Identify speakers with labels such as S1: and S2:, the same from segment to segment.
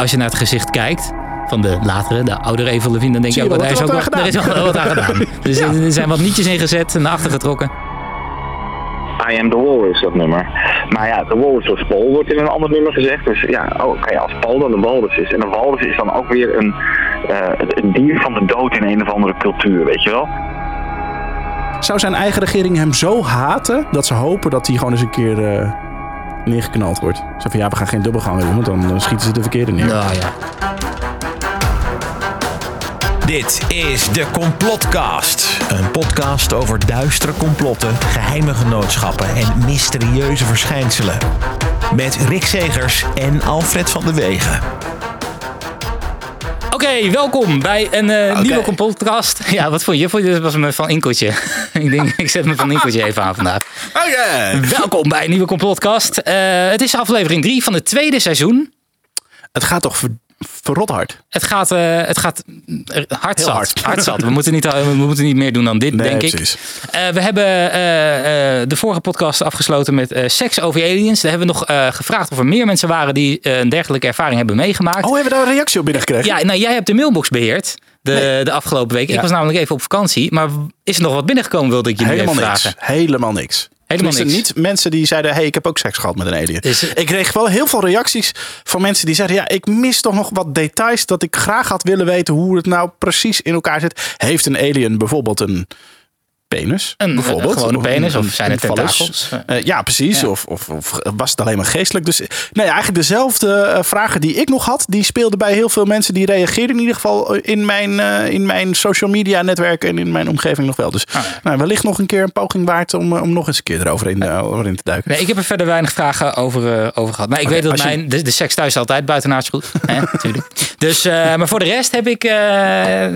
S1: als je naar het gezicht kijkt van de latere, de oudere Lavigne, dan denk je ook dat er is
S2: wat
S1: ook
S2: er aan
S1: er is wel wat aan gedaan. Dus
S2: Ja.
S1: er zijn wat nietjes ingezet en naar achter getrokken.
S3: I am the walrus, dat nummer. Maar ja, de walrus was Paul, wordt in een ander nummer gezegd. Dus ja, oh, oké, als Paul dan een walrus is. En een walrus is dan ook weer een, eh, een dier van de dood in een of andere cultuur, weet je wel?
S2: Zou zijn eigen regering hem zo haten dat ze hopen dat hij gewoon eens een keer eh, neergeknald wordt? Zo van ja, we gaan geen dubbelganger doen, want dan eh, schieten ze de verkeerde neer.
S1: Nou ja.
S4: Dit is de Complotcast. Een podcast over duistere complotten, geheime genootschappen en mysterieuze verschijnselen. Met Rick Segers en Alfred van de Wegen.
S1: Oké, welkom bij een eh, nieuwe podcast. Ja, wat vond je? Vond je dat was me van Inkeltje. ik denk, ik zet me van Inkeltje even aan vandaag.
S2: Oké.
S1: Welkom bij een nieuwe complotcast. Eh, het is aflevering 3 van het tweede seizoen.
S2: Het gaat toch ver, verrot hard?
S1: Het gaat, eh, het gaat hard
S2: Heel
S1: zat.
S2: hard.
S1: Hard zat. We moeten niet, we moeten niet meer doen dan dit,
S2: Nee,
S1: denk ik. Eh, we hebben eh, eh, de vorige podcast afgesloten met eh, seks over aliens. Daar hebben we nog eh, gevraagd of er meer mensen waren die eh, een dergelijke ervaring hebben meegemaakt.
S2: Oh, hebben we daar een reactie op binnengekregen?
S1: Ja, nou jij hebt de mailbox beheerd de, de afgelopen week. Ik was namelijk even op vakantie. Maar is er nog wat binnengekomen, wilde ik je
S2: Helemaal
S1: even
S2: niks.
S1: vragen.
S2: Helemaal niks.
S1: Helemaal niks.
S2: niet mensen die zeiden, hey, ik heb ook seks gehad met een alien.
S1: Dus-
S2: ik kreeg wel heel veel reacties van mensen die zeiden, ja, ik mis toch nog wat details dat ik graag had willen weten hoe het nou precies in elkaar zit. Heeft een alien bijvoorbeeld een penis?
S1: Een-
S2: bijvoorbeeld?
S1: een gewone penis, of zijn het tentakels?
S2: Eh, ja, precies.
S1: Ja.
S2: Of, of, of was het alleen maar geestelijk? Dus nee, eigenlijk dezelfde eh, vragen die ik nog had, die speelden bij heel veel mensen. Die reageerden in ieder geval in mijn, eh, in mijn social media netwerk en in mijn omgeving nog wel. Dus
S1: Ah, ja.
S2: nou, wellicht nog een keer een poging waard om, eh, om nog eens een keer erover in, eh, over in te duiken.
S1: Nee, ik heb er verder weinig vragen over, eh, over gehad. Maar ik weet dat
S2: je-
S1: mijn, de, de seks thuis altijd buitenaards goed. Hè, natuurlijk. Dus, eh, maar voor de rest heb ik, eh,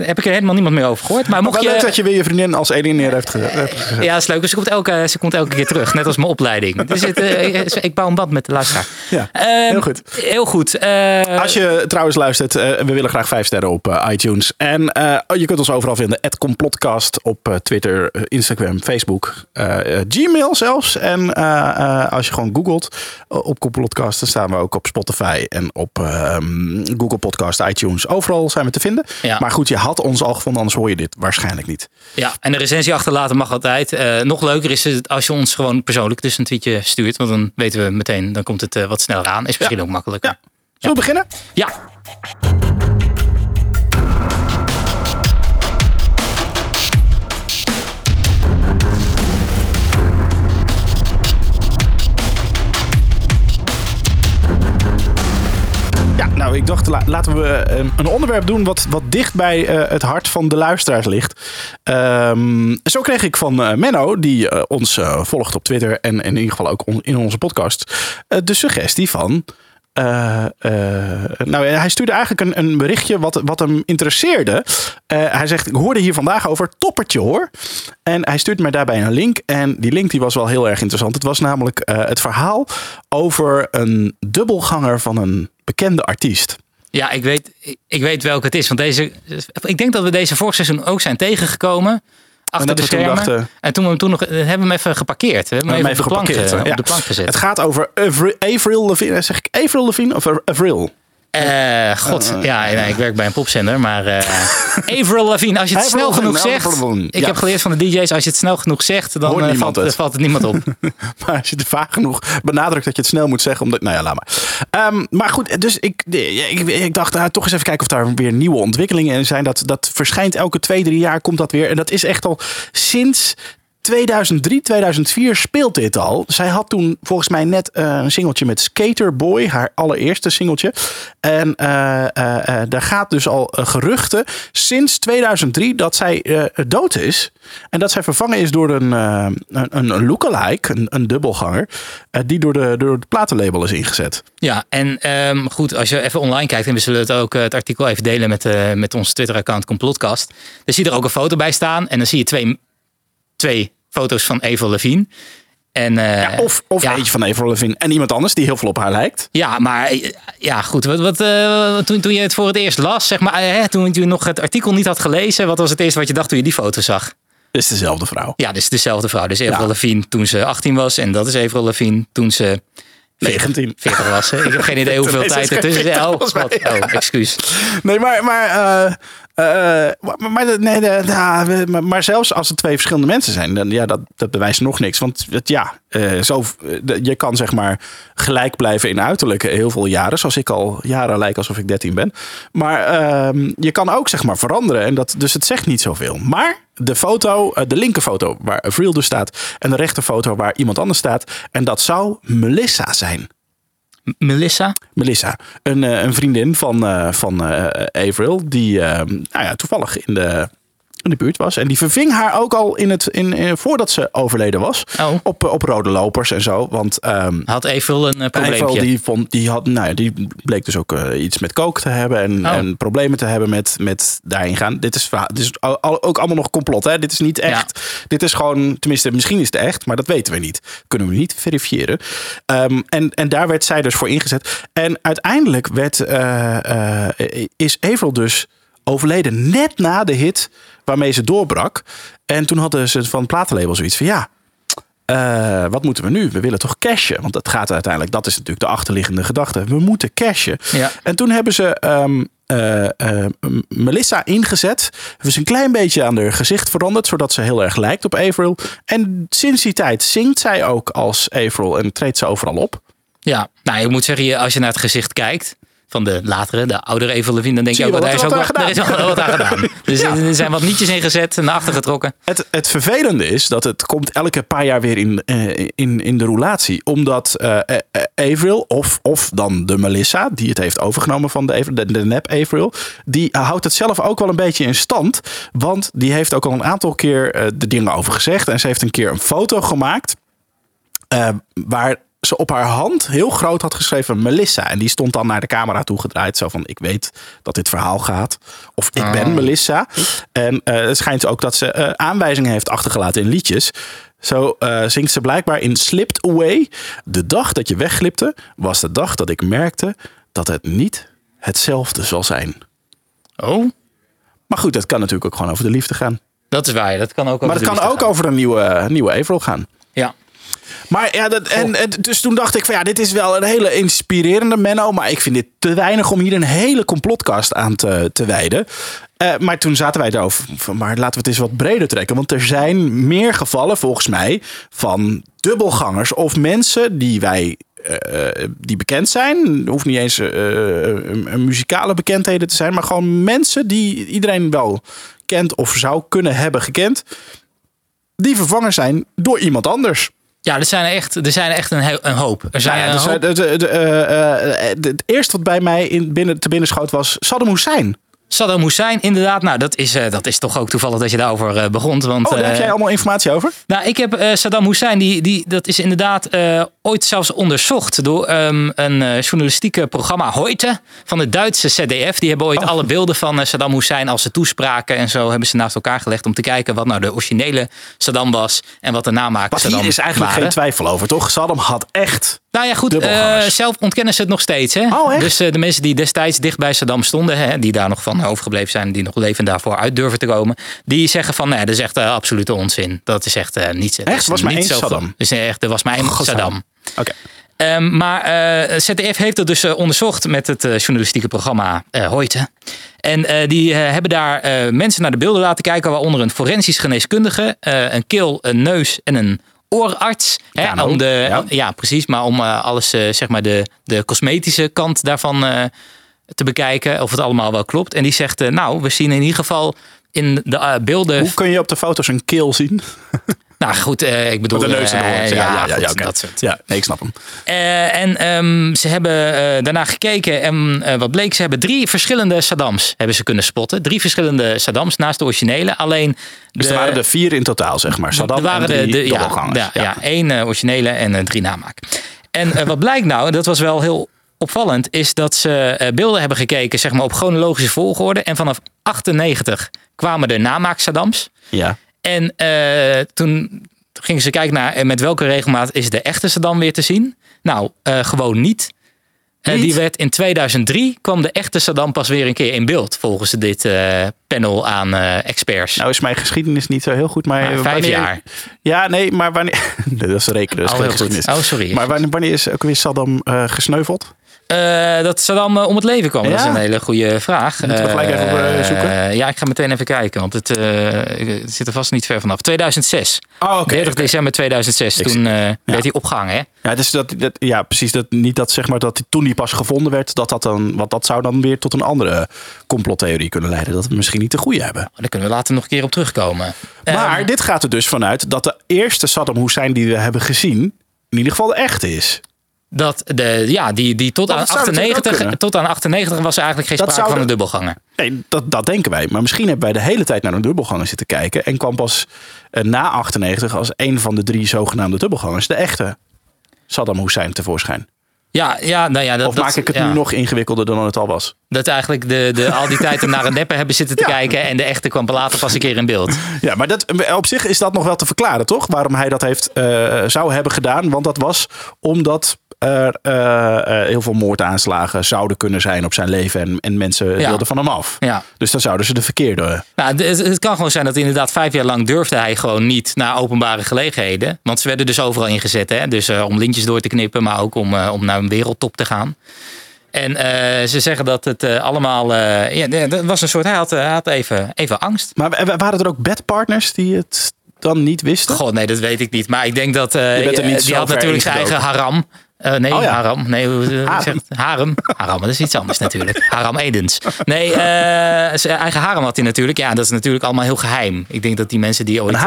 S1: heb ik er helemaal niemand meer over gehoord. Maar
S2: Maar
S1: mocht
S2: wel
S1: je...
S2: leuk dat je weer je vriendin als alien neer hebt.
S1: Ja, dat is leuk. Dus ze komt elke, ze komt elke keer terug. Net als mijn opleiding. Dus het, eh, ik- bouw een band met de luisteraar.
S2: Ja,
S1: Ehm,
S2: heel goed.
S1: Heel goed. Eh,
S2: Als je trouwens luistert, eh, we willen graag vijf sterren op iTunes. En eh, je kunt ons overal vinden. Het Complotcast op Twitter, Instagram, Facebook, Gmail zelfs. En als je gewoon googelt op Complotcast, dan staan we ook op Spotify en op ehm, Google Podcast, iTunes. Overal zijn we te vinden.
S1: Ja.
S2: Maar goed, je had ons al gevonden, anders hoor je dit waarschijnlijk niet.
S1: Ja, en de recensie achterlaten mag altijd. Eh, nog leuker is het als je ons gewoon persoonlijk dus een tweetje stuurt. Want dan weten we meteen, dan komt het eh, wat sneller aan. Is misschien ook makkelijker.
S2: Ja. Zullen we beginnen?
S1: Ja.
S2: Nou, ik dacht, la- laten we eh, een onderwerp doen wat, wat dicht bij eh, het hart van de luisteraars ligt. Ehm, zo kreeg ik van eh, Menno, die eh, ons volgt op Twitter en, in ieder geval ook in onze podcast, de suggestie van. nou, hij stuurde eigenlijk een, een berichtje wat, wat hem interesseerde. Hij zegt: Ik hoorde hier vandaag over toppertje hoor. En hij stuurt mij daarbij een link. En die link die was wel heel erg interessant. Het was namelijk het verhaal over een dubbelganger van een bekende artiest.
S1: Ja, ik weet, ik- weet welke het is. Want deze, ik denk dat we deze vorig seizoen ook zijn tegengekomen. Achter de schermen.
S2: dachten-
S1: en toen, we- toen nog, hebben we hem even geparkeerd. We hebben hem even, op, de plank,
S2: geparkeerd,
S1: ge-
S2: ja.
S1: op de plank gezet.
S2: Het gaat over Avri- Avril Lavigne. Zeg ik Avril Lavigne of Avril?
S1: Eh, God, ja, nee, ik werk bij een popzender, maar eh Avril Lavigne, als je het snel genoeg zegt, ik
S2: ja.
S1: heb geleerd van de DJ's, als je het snel genoeg zegt, dan eh, valt,
S2: het.
S1: valt het niemand op.
S2: Maar als je het vaag genoeg benadrukt dat je het snel moet zeggen. Omdat, nou ja, laat maar. Ehm, maar goed, dus ik, ik, ik dacht nou, toch eens even kijken of daar weer nieuwe ontwikkelingen in zijn. Dat, dat verschijnt elke twee, drie jaar komt dat weer. En dat is echt al sinds 2003, 2004 speelt dit al. Zij had toen volgens mij net eh, een singeltje met Skater Boy, haar allereerste singeltje. En eh, daar gaat dus al geruchten sinds 2003 dat zij dood is. En dat zij vervangen is door een, een, een lookalike, een, een dubbelganger, die door de, door het platenlabel is ingezet.
S1: Ja, en ehm, goed, als je even online kijkt, en we zullen het ook het artikel even delen met, met ons Twitter-account Complotcast. Dan zie je er ook een foto bij staan en dan zie je twee, twee foto's van Avril Lavigne. En, eh,
S2: Ja, of of
S1: ja.
S2: eentje van Avril Lavigne en iemand anders die heel veel op haar lijkt.
S1: Ja, maar eh, ja, goed. Wat, wat, eh, toen, toen je het voor het eerst las, zeg maar, hè, toen je nog het artikel niet had gelezen, wat was het eerste wat je dacht toen je die foto zag?
S2: Het is dezelfde vrouw.
S1: Ja, dus dezelfde vrouw. Dus Avril
S2: Ja.
S1: Lavigne toen ze 18 was en dat is Avril Lavigne toen ze
S2: 19.
S1: 40 was. Hè? Ik heb geen idee hoeveel tijd
S2: ze
S1: er
S2: is.
S1: Oh,
S2: 40 volgens mij.
S1: wat- oh, excuus.
S2: Nee, maar. maar maar, zelfs als het twee verschillende mensen zijn, dan ja, dat, dat bewijst nog niks. Want ja, eh, zo, eh, je kan zeg maar gelijk blijven in uiterlijk heel veel jaren. Zoals ik al jaren lijk alsof ik 13 ben. Maar ehm, je kan ook zeg maar veranderen. En dat, dus het zegt niet zoveel. Maar de foto, eh, de linkerfoto waar Avril dus staat. En de rechterfoto waar iemand anders staat. En dat zou Melissa zijn.
S1: Melissa?
S2: Melissa, een, eh, een vriendin van, eh, van eh, Avril, die nou ja, toevallig in de, in de buurt was. En die verving haar ook al in het, in, in- voordat ze overleden was.
S1: Oh.
S2: Op, eh, op rode lopers en zo. Want ehm
S1: Had Evel een probleempje?
S2: Avril die, vond, die, had, nou ja, die bleek dus ook eh, iets met kook te hebben. En,
S1: Oh.
S2: en problemen te hebben met, met daarin gaan. Dit is, dit is ook allemaal nog complot. Hè? Dit is niet echt. Dit is gewoon, tenminste, misschien is het echt, maar dat weten we niet. Kunnen we niet verifiëren. Ehm, en, en daar werd zij dus voor ingezet. En uiteindelijk werd, eh, eh, is Avril dus overleden net na de hit waarmee ze doorbrak. En toen hadden ze van het platenlabel zoiets van ja. eh, wat moeten we nu? We willen toch cashen? Want dat gaat uiteindelijk, dat is natuurlijk de achterliggende gedachte. We moeten cashen.
S1: Ja.
S2: En toen hebben ze ehm, eh, eh, Melissa ingezet. Hebben ze een klein beetje aan haar gezicht veranderd, zodat ze heel erg lijkt op Avril. En sinds die tijd zingt zij ook als Avril en treedt ze overal op.
S1: Ja, nou, ik moet zeggen, als je naar het gezicht kijkt van de latere, de oudere Evel Levine, dan denk je ook, wel daar is ook
S2: er wat
S1: er is wat aan gedaan. Dus er zijn wat nietjes ingezet, naar achter getrokken.
S2: Het, het vervelende is dat het komt elke paar jaar weer in, eh, in, in de roulatie. Omdat eh, eh, Avril, of, of dan de Melissa, die het heeft overgenomen van de, de, de nep Avril, die houdt het zelf ook wel een beetje in stand. Want die heeft ook al een aantal keer eh, de dingen over gezegd. En ze heeft een keer een foto gemaakt eh, waar ze op haar hand heel groot had geschreven Melissa. En die stond dan naar de camera toegedraaid. Zo van, ik weet dat dit verhaal gaat. Of ik ben Melissa. En eh, het schijnt ook dat ze eh, aanwijzingen heeft achtergelaten in liedjes. Zo eh, zingt ze blijkbaar in Slipped Away. De dag dat je wegglipte, was de dag dat ik merkte dat het niet hetzelfde zal zijn.
S1: Oh,
S2: Maar goed, dat kan natuurlijk ook gewoon over de liefde gaan.
S1: dat is waar. Dat kan ook over
S2: Maar het kan ook
S1: gaan.
S2: over een nieuwe, nieuwe Avril gaan.
S1: Ja.
S2: Maar ja, dat, en, en dus toen dacht ik van ja, dit is wel een hele inspirerende Menno. Maar ik vind dit te weinig om hier een hele complotcast aan te, te wijden. Eh, maar toen zaten wij erover van, maar laten we het eens wat breder trekken. Want er zijn meer gevallen volgens mij van dubbelgangers of mensen die wij eh, die bekend zijn. Hoeft niet eens eh, een, een muzikale bekendheden te zijn, maar gewoon mensen die iedereen wel kent of zou kunnen hebben gekend. Die vervangen zijn door iemand anders.
S1: Ja, er zijn er echt, er zijn er echt een, heel- een hoop. Er zijn
S2: Nou ja, dus,
S1: hoop.
S2: eh, het eerste wat bij mij in, binnen, te binnen schoot was Saddam Hussein.
S1: Saddam Hussein, inderdaad. Nou, dat is, eh, dat is toch ook toevallig dat je daarover eh, begon. Want,
S2: Oh, daar heb
S1: eh,
S2: jij allemaal informatie over?
S1: Nou, ik heb eh, Saddam Hussein, die, die, dat is inderdaad eh, ooit zelfs onderzocht door ehm, een eh, journalistieke programma Heute van het Duitse ZDF. Die hebben ooit
S2: Oh.
S1: alle beelden van eh, Saddam Hussein als ze toespraken en zo hebben ze naast elkaar gelegd om te kijken wat nou de originele Saddam was en wat de namaak Saddam
S2: hier is eigenlijk
S1: waren.
S2: geen twijfel over, toch? Saddam had echt...
S1: Nou ja, goed. Eh, zelf ontkennen ze het nog steeds. Hè?
S2: Oh, echt?
S1: Dus eh, de mensen die destijds dicht bij Saddam stonden, hè, die daar nog van overgebleven zijn, die nog levend daarvoor uit durven te komen, die zeggen van nee, dat is echt eh, absolute onzin. Dat is echt eh, niet. het
S2: Echt? Was maar
S1: niet
S2: één Saddam?
S1: Dus echt, er was maar één Saddam.
S2: Oké.
S1: Ehm, maar eh ZDF heeft het dus onderzocht met het journalistieke programma Heute. En eh, die hebben daar eh, mensen naar de beelden laten kijken, waaronder een forensisch geneeskundige, eh, een keel, een neus en een oorarts. Hè,
S2: Kano,
S1: om de,
S2: ja.
S1: ja. precies. Maar om eh, alles, eh, zeg maar, de, de cosmetische kant daarvan eh, te bekijken. Of het allemaal wel klopt. En die zegt, nou, we zien in ieder geval in de eh, beelden.
S2: Hoe kun je op de foto's een keel zien?
S1: Nou goed, eh, ik bedoel.
S2: Met de neus en
S1: eh, ja,
S2: Ja, ja, ja,
S1: goed,
S2: ja, oké.
S1: dat soort.
S2: Ja, nee, ik snap hem.
S1: En ehm, ze hebben daarna gekeken en wat bleek, ze hebben drie verschillende Saddams hebben ze kunnen spotten. Drie verschillende Saddams naast de originele. Alleen
S2: Dus
S1: de,
S2: er waren er vier in totaal, zeg maar. Saddam
S1: er waren
S2: en
S1: de,
S2: drie
S1: de, ja, ja, ja, één originele en drie namaak. En wat blijkt nou, dat was wel heel opvallend, is dat ze eh, beelden hebben gekeken zeg maar, op chronologische volgorde. En vanaf 98 kwamen de namaak Saddams.
S2: ja.
S1: En eh, toen gingen ze kijken naar eh, met welke regelmaat is de echte Saddam weer te zien. Nou, gewoon niet. Die werd in 2003 kwam de echte Saddam pas weer een keer in beeld. Volgens dit panel aan experts.
S2: Nou is mijn geschiedenis niet zo heel goed, maar...
S1: Nou, vijf
S2: wanneer-
S1: jaar.
S2: Ja, nee, maar wanneer... Nee, dat is rekenen, dat is
S1: Oh, heel goed. Oh, sorry.
S2: Maar wanneer, wanneer is ook weer Saddam gesneuveld?
S1: Eh, dat Saddam eh, om het leven kwam, dat is een hele goede vraag.
S2: Moeten we gelijk even op, eh, zoeken?
S1: Ja, ik ga meteen even kijken, want het, het zit er vast niet ver vanaf. 2006.
S2: Oh, oké.
S1: 30 december 2006.
S2: Ik
S1: Toen werd hij opgehangen. Hè?
S2: Ja, dus dat, dat, ja, precies. Dat, niet dat zeg maar dat hij toen die pas gevonden werd, dat dat dan, want dat zou dan weer tot een andere complottheorie kunnen leiden. Dat we misschien niet de goede hebben.
S1: Daar kunnen we later nog een keer op terugkomen.
S2: Maar dit gaat er dus vanuit dat de eerste Saddam Hussein die we hebben gezien, in ieder geval de echte is.
S1: Dat de, ja, die, die tot, aan
S2: dat zou natuurlijk ook
S1: 98,
S2: kunnen.
S1: tot aan 98 was er eigenlijk geen
S2: Dat
S1: sprake van een dubbelganger.
S2: Nee, dat, dat denken wij. Maar misschien hebben wij de hele tijd naar een dubbelganger zitten kijken. En kwam pas eh, na 98 als een van de drie zogenaamde dubbelgangers de echte Saddam Hussein tevoorschijn.
S1: Ja, ja, nou ja, dat,
S2: Of maak ik het
S1: ja.
S2: nu nog ingewikkelder dan het al was?
S1: Dat eigenlijk de, de, al die tijd naar een neppe hebben zitten te
S2: Ja.
S1: kijken en de echte kwam later pas een keer in beeld.
S2: Ja, maar dat, op zich is dat nog wel te verklaren, toch? Waarom hij dat heeft, eh, zou hebben gedaan. Want dat was omdat er eh, eh, heel veel moordaanslagen zouden kunnen zijn op zijn leven. En, en mensen
S1: Ja.
S2: wilden van hem af.
S1: Ja.
S2: Dus dan zouden ze de verkeerde...
S1: Nou, het, het kan gewoon zijn dat inderdaad vijf jaar lang durfde hij gewoon niet naar openbare gelegenheden. Want ze werden dus overal ingezet. Hè? Dus om lintjes door te knippen, maar ook om, om naar een wereldtop te gaan. En eh, ze zeggen dat het eh, allemaal... eh, ja, dat was een soort... Hij had, had even, even angst.
S2: Maar wa- waren er ook bedpartnners die het dan niet wisten?
S1: God, nee, dat weet ik niet. Maar ik denk dat...
S2: Je bent niet
S1: die had natuurlijk zijn eigen haram. Nee,
S2: Oh ja.
S1: haram. Nee, hoe hoe
S2: Harem.
S1: zegt? Harem. Haram, dat is iets anders natuurlijk. Haram Edens. Nee, zijn eigen harem had hij natuurlijk. Ja, dat is natuurlijk allemaal heel geheim. Ik denk dat die mensen die ooit...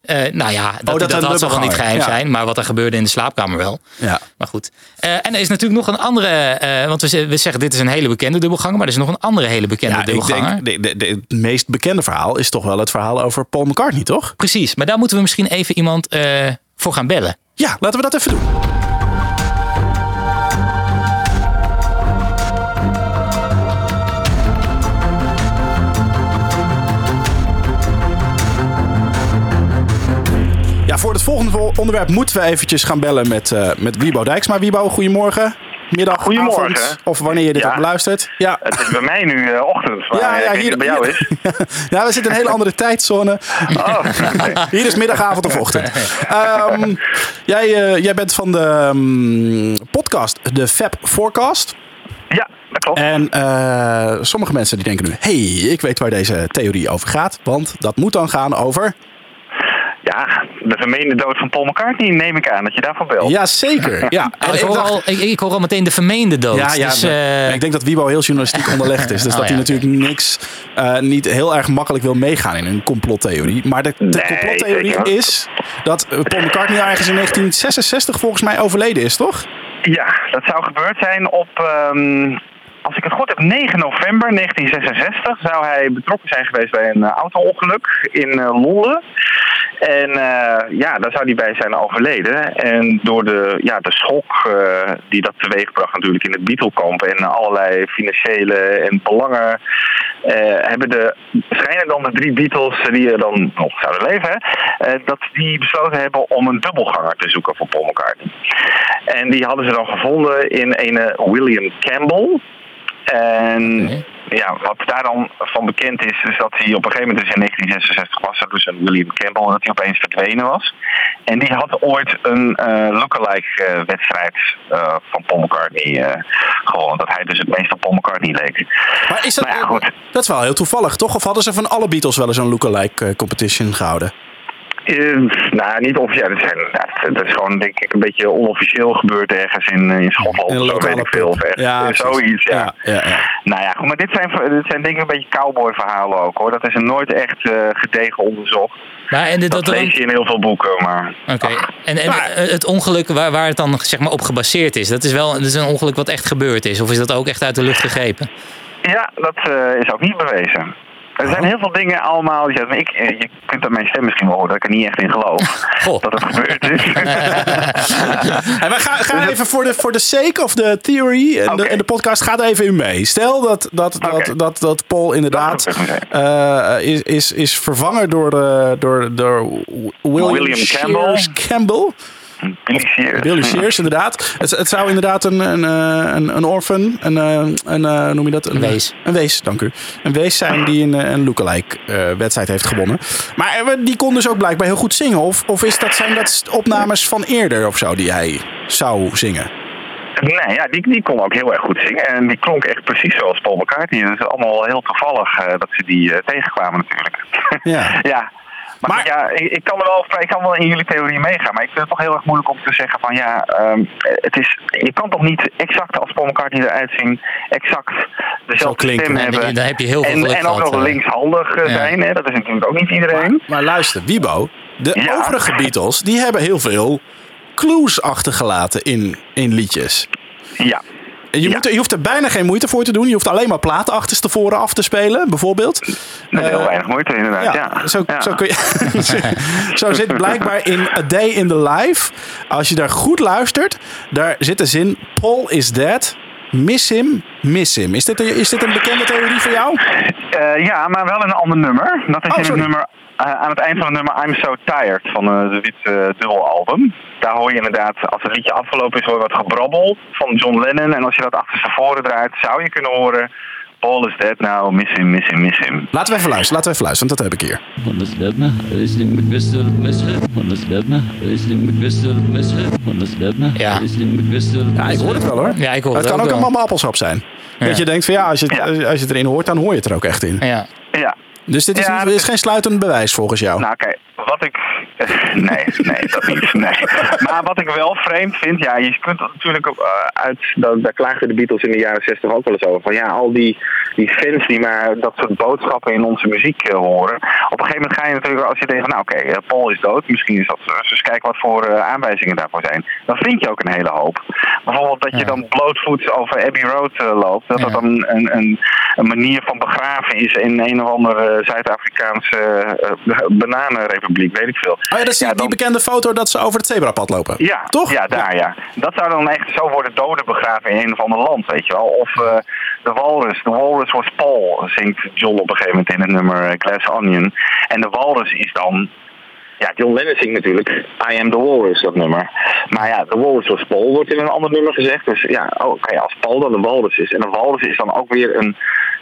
S1: Eh, nou ja, dat,
S2: Oh, dat
S1: dat, zal wel niet geheim
S2: Ja.
S1: zijn. Maar wat er gebeurde in de slaapkamer wel.
S2: Ja.
S1: Maar goed. Eh, en er is natuurlijk nog een andere... eh, want we, we zeggen dit is een hele bekende dubbelganger. Maar er is nog een andere hele bekende
S2: Ja, ik
S1: dubbelganger.
S2: denk, de, de, de- het meest bekende verhaal is toch wel het verhaal over Paul McCartney, toch?
S1: Precies. Maar daar moeten we misschien even iemand voor gaan bellen.
S2: Ja, laten we dat even doen. Ja, voor het volgende vol- onderwerp moeten we eventjes gaan bellen met, eh met Wiebo Dijksma. Wiebo, goedemorgen. Middag,
S3: Goedemorgen.
S2: avond, of wanneer je dit
S3: Ja.
S2: ook beluistert. Ja.
S3: Het is bij mij nu eh, ochtend, maar
S2: Ja,
S3: ja,
S2: ja,
S3: hier, bij jou is.
S2: ja, we zitten in een hele andere tijdzone.
S3: Oh,
S2: Hier is middagavond of ochtend. Ehm, jij, eh, jij bent van de ehm, podcast, de Fab Forecast.
S3: ja, dat klopt.
S2: En eh, sommige mensen die denken nu, hey, ik weet waar deze theorie over gaat. Want dat moet dan gaan over...
S3: Ja, de vermeende dood van Paul McCartney neem ik aan dat je daarvan belt.
S2: Jazeker, ja.
S1: Oh,
S2: En
S1: ik, hoor
S2: dacht-
S1: al, ik, ik hoor al meteen de vermeende dood.
S2: Ja, ja
S1: dus, eh,
S2: ik denk dat Wibo heel journalistiek onderlegd is. Dus
S1: Oh,
S2: dat hij
S1: ja,
S2: natuurlijk niks, eh, niet heel erg makkelijk wil meegaan in een complottheorie. Maar de, de
S3: Nee,
S2: complottheorie
S3: zeker.
S2: is dat eh, Paul McCartney ergens in 1966 volgens mij overleden is, toch?
S3: Ja, dat zou gebeurd zijn op, ehm, als ik het goed heb, 9 november 1966 zou hij betrokken zijn geweest bij een auto-ongeluk in Londen. En uh, ja, daar zou hij bij zijn overleden. En door de, ja, de schok uh, die dat teweegbracht natuurlijk in het Beatlekamp en allerlei financiële en belangen, uh, hebben de, schijnen dan de drie Beatles die er dan nog zouden leven, dat die besloten hebben om een dubbelganger te zoeken voor Paul McCartney. En die hadden ze dan gevonden in een William Campbell. En okay. ja, wat daar dan van bekend is, is dat hij op een gegeven moment dus in 1966 was, er dus een William Campbell, dat hij opeens verdwenen was. En die had ooit een uh, lookalike uh, wedstrijd uh, van Paul McCartney gewonnen. Dat hij dus het meest op Paul McCartney leek.
S2: Maar is dat, maar ja, goed. dat is wel heel toevallig, toch? Of hadden ze van alle Beatles wel eens een lookalike competition gehouden?
S3: Uh, nou, niet officieel. Dat, zijn, dat is gewoon, denk ik, een beetje onofficieel gebeurd ergens in, in Schotland.
S2: In
S3: zo weet ik veel. Of echt,
S2: ja,
S3: zoiets, ja.
S2: Ja, ja, ja.
S3: Nou ja, goed, maar dit zijn, dit zijn denk ik een beetje cowboy verhalen ook, hoor. Dat is er nooit echt uh, gedegen onderzocht.
S1: Maar en dit,
S3: dat, dat lees je in heel veel boeken, maar...
S1: Oké, okay. en, en maar, het ongeluk waar, waar het dan zeg maar, op gebaseerd is, dat is wel dat is een ongeluk wat echt gebeurd is? Of is dat ook echt uit de lucht gegrepen?
S3: Ja, dat uh, is ook niet bewezen. Er zijn heel veel dingen allemaal. Je, ik, je kunt aan mijn stem misschien wel horen dat ik er niet echt in geloof.
S1: Goh.
S3: Dat het gebeurd is.
S2: en we gaan, gaan even voor de, voor de sake of the theory en, okay. de, en de podcast gaat even in mee. Stel dat, dat, okay. dat, dat, dat Paul inderdaad uh, is, is, is vervangen door, uh, door, door William,
S3: William Campbell.
S2: Campbell.
S3: Billy Shears.
S2: Billy Shears, inderdaad. Het, het zou inderdaad een, een, eh, een, een orphan, een, eh, een eh, hoe noem je dat?
S1: Een wees.
S2: Een wees, dank u. Een wees zijn die een, een lookalike eh, wedstrijd heeft gewonnen. Maar die kon dus ook blijkbaar heel goed zingen. Of, of is dat, zijn dat opnames van eerder of zo die hij zou zingen?
S3: Nee, ja, die, die kon ook heel erg goed zingen. En die klonk echt precies zoals Paul McCartney. Het is allemaal heel toevallig eh, dat ze die tegenkwamen natuurlijk.
S2: Ja.
S3: ja. Maar,
S2: Maar-
S3: ja, ik, ik kan er wel, ik kan wel in jullie theorie meegaan. Maar ik vind het toch heel erg moeilijk om te zeggen van ja, ehm, het is, je kan toch niet exact als Paul McCartney eruit zien, exact
S2: Zo
S3: dezelfde
S2: klinken.
S3: stem hebben.
S1: dan heb je heel veel
S3: en,
S1: geluk
S3: en ook nog
S1: eh.
S3: linkshandig
S1: Ja.
S3: zijn, hè? dat is natuurlijk ook niet iedereen.
S2: Maar luister, Wiebo. De
S3: Ja.
S2: overige Beatles, die hebben heel veel clues achtergelaten in, in liedjes.
S3: Ja.
S2: Je,
S3: Ja.
S2: moet je hoeft er bijna geen moeite voor te doen. Je hoeft alleen maar platen achterstevoren af te spelen, bijvoorbeeld.
S3: Met heel
S2: Eh,
S3: weinig moeite inderdaad. Ja,
S2: Ja, Zo,
S3: Ja.
S2: Zo, kun je, zo zit blijkbaar in A Day in the Life. Als je daar goed luistert, daar zit de zin: Paul is dead. Miss him, miss him. Is dit, een- is dit een bekende theorie voor jou?
S3: Eh, ja, maar wel een ander nummer. Dat is
S2: Oh,
S3: in het nummer, eh, aan het eind van het nummer I'm So Tired van eh, de Witte dubbelalbum. Daar hoor je inderdaad, als het liedje afgelopen is, hoor je wat gebrabbel van John Lennon. En als je dat achter voren draait, zou je kunnen horen... Paul is dead now, miss him, miss him, miss him.
S2: Laten we even luisteren, laten we even luisteren, want dat heb ik hier.
S5: Ondersteunen, richting met wissel, missen. Ondersteunen, richting met wissel, missen. Ondersteunen,
S1: Ja.
S5: richting met wissel,
S2: Ja, ik hoor het wel hoor.
S1: Ja, ik hoor
S2: het
S1: het
S2: kan
S1: ook
S2: ook een mama appelsap zijn. Dat
S1: Ja.
S2: je denkt van ja, als je, het,
S3: Ja.
S2: als je het erin hoort, dan hoor je het er ook echt in.
S1: Ja.
S3: Ja,
S2: Dus dit is,
S3: Ja, dat
S2: is
S3: is-
S2: geen sluitend bewijs volgens jou.
S3: Nou, kijk, wat ik. Nee, nee, dat niet. Nee. Maar wat ik wel vreemd vind, ja, je kunt natuurlijk ook eh, uit. dat- Daar klaagden de Beatles in de jaren 60 ook wel eens over. Van ja, al die, die fans die maar dat soort boodschappen in onze muziek eh, horen. Op een gegeven moment ga je natuurlijk, als je denkt van nou oké, eh, Paul is dood, misschien is dat. eens kijken wat voor eh, aanwijzingen daarvoor zijn. Dan vind je ook een hele hoop. Bijvoorbeeld dat je
S1: Ja.
S3: dan blootvoets over Abbey Road loopt. Dat dat dan een, een, een manier van begraven is in een of andere Zuid-Afrikaanse eh, bananenrepubliek, weet ik veel.
S2: Oh ja, dat is die,
S3: Ja,
S2: die bekende foto dat ze over het zebrapad lopen.
S3: Ja,
S2: Toch?
S3: Ja, daar ja. Dat zou dan echt zo worden doden begraven in een of ander land, weet je wel. Of eh, de walrus. De walrus was Paul, zingt John op een gegeven moment in het nummer eh, Glass Onion. En de walrus is dan... Ja, John Lennon zingt natuurlijk I Am The Walrus, dat nummer. Maar ja, de walrus was Paul, wordt in een ander nummer gezegd. Dus ja, oh, oké, als Paul dan de walrus is. En de walrus is dan ook weer een,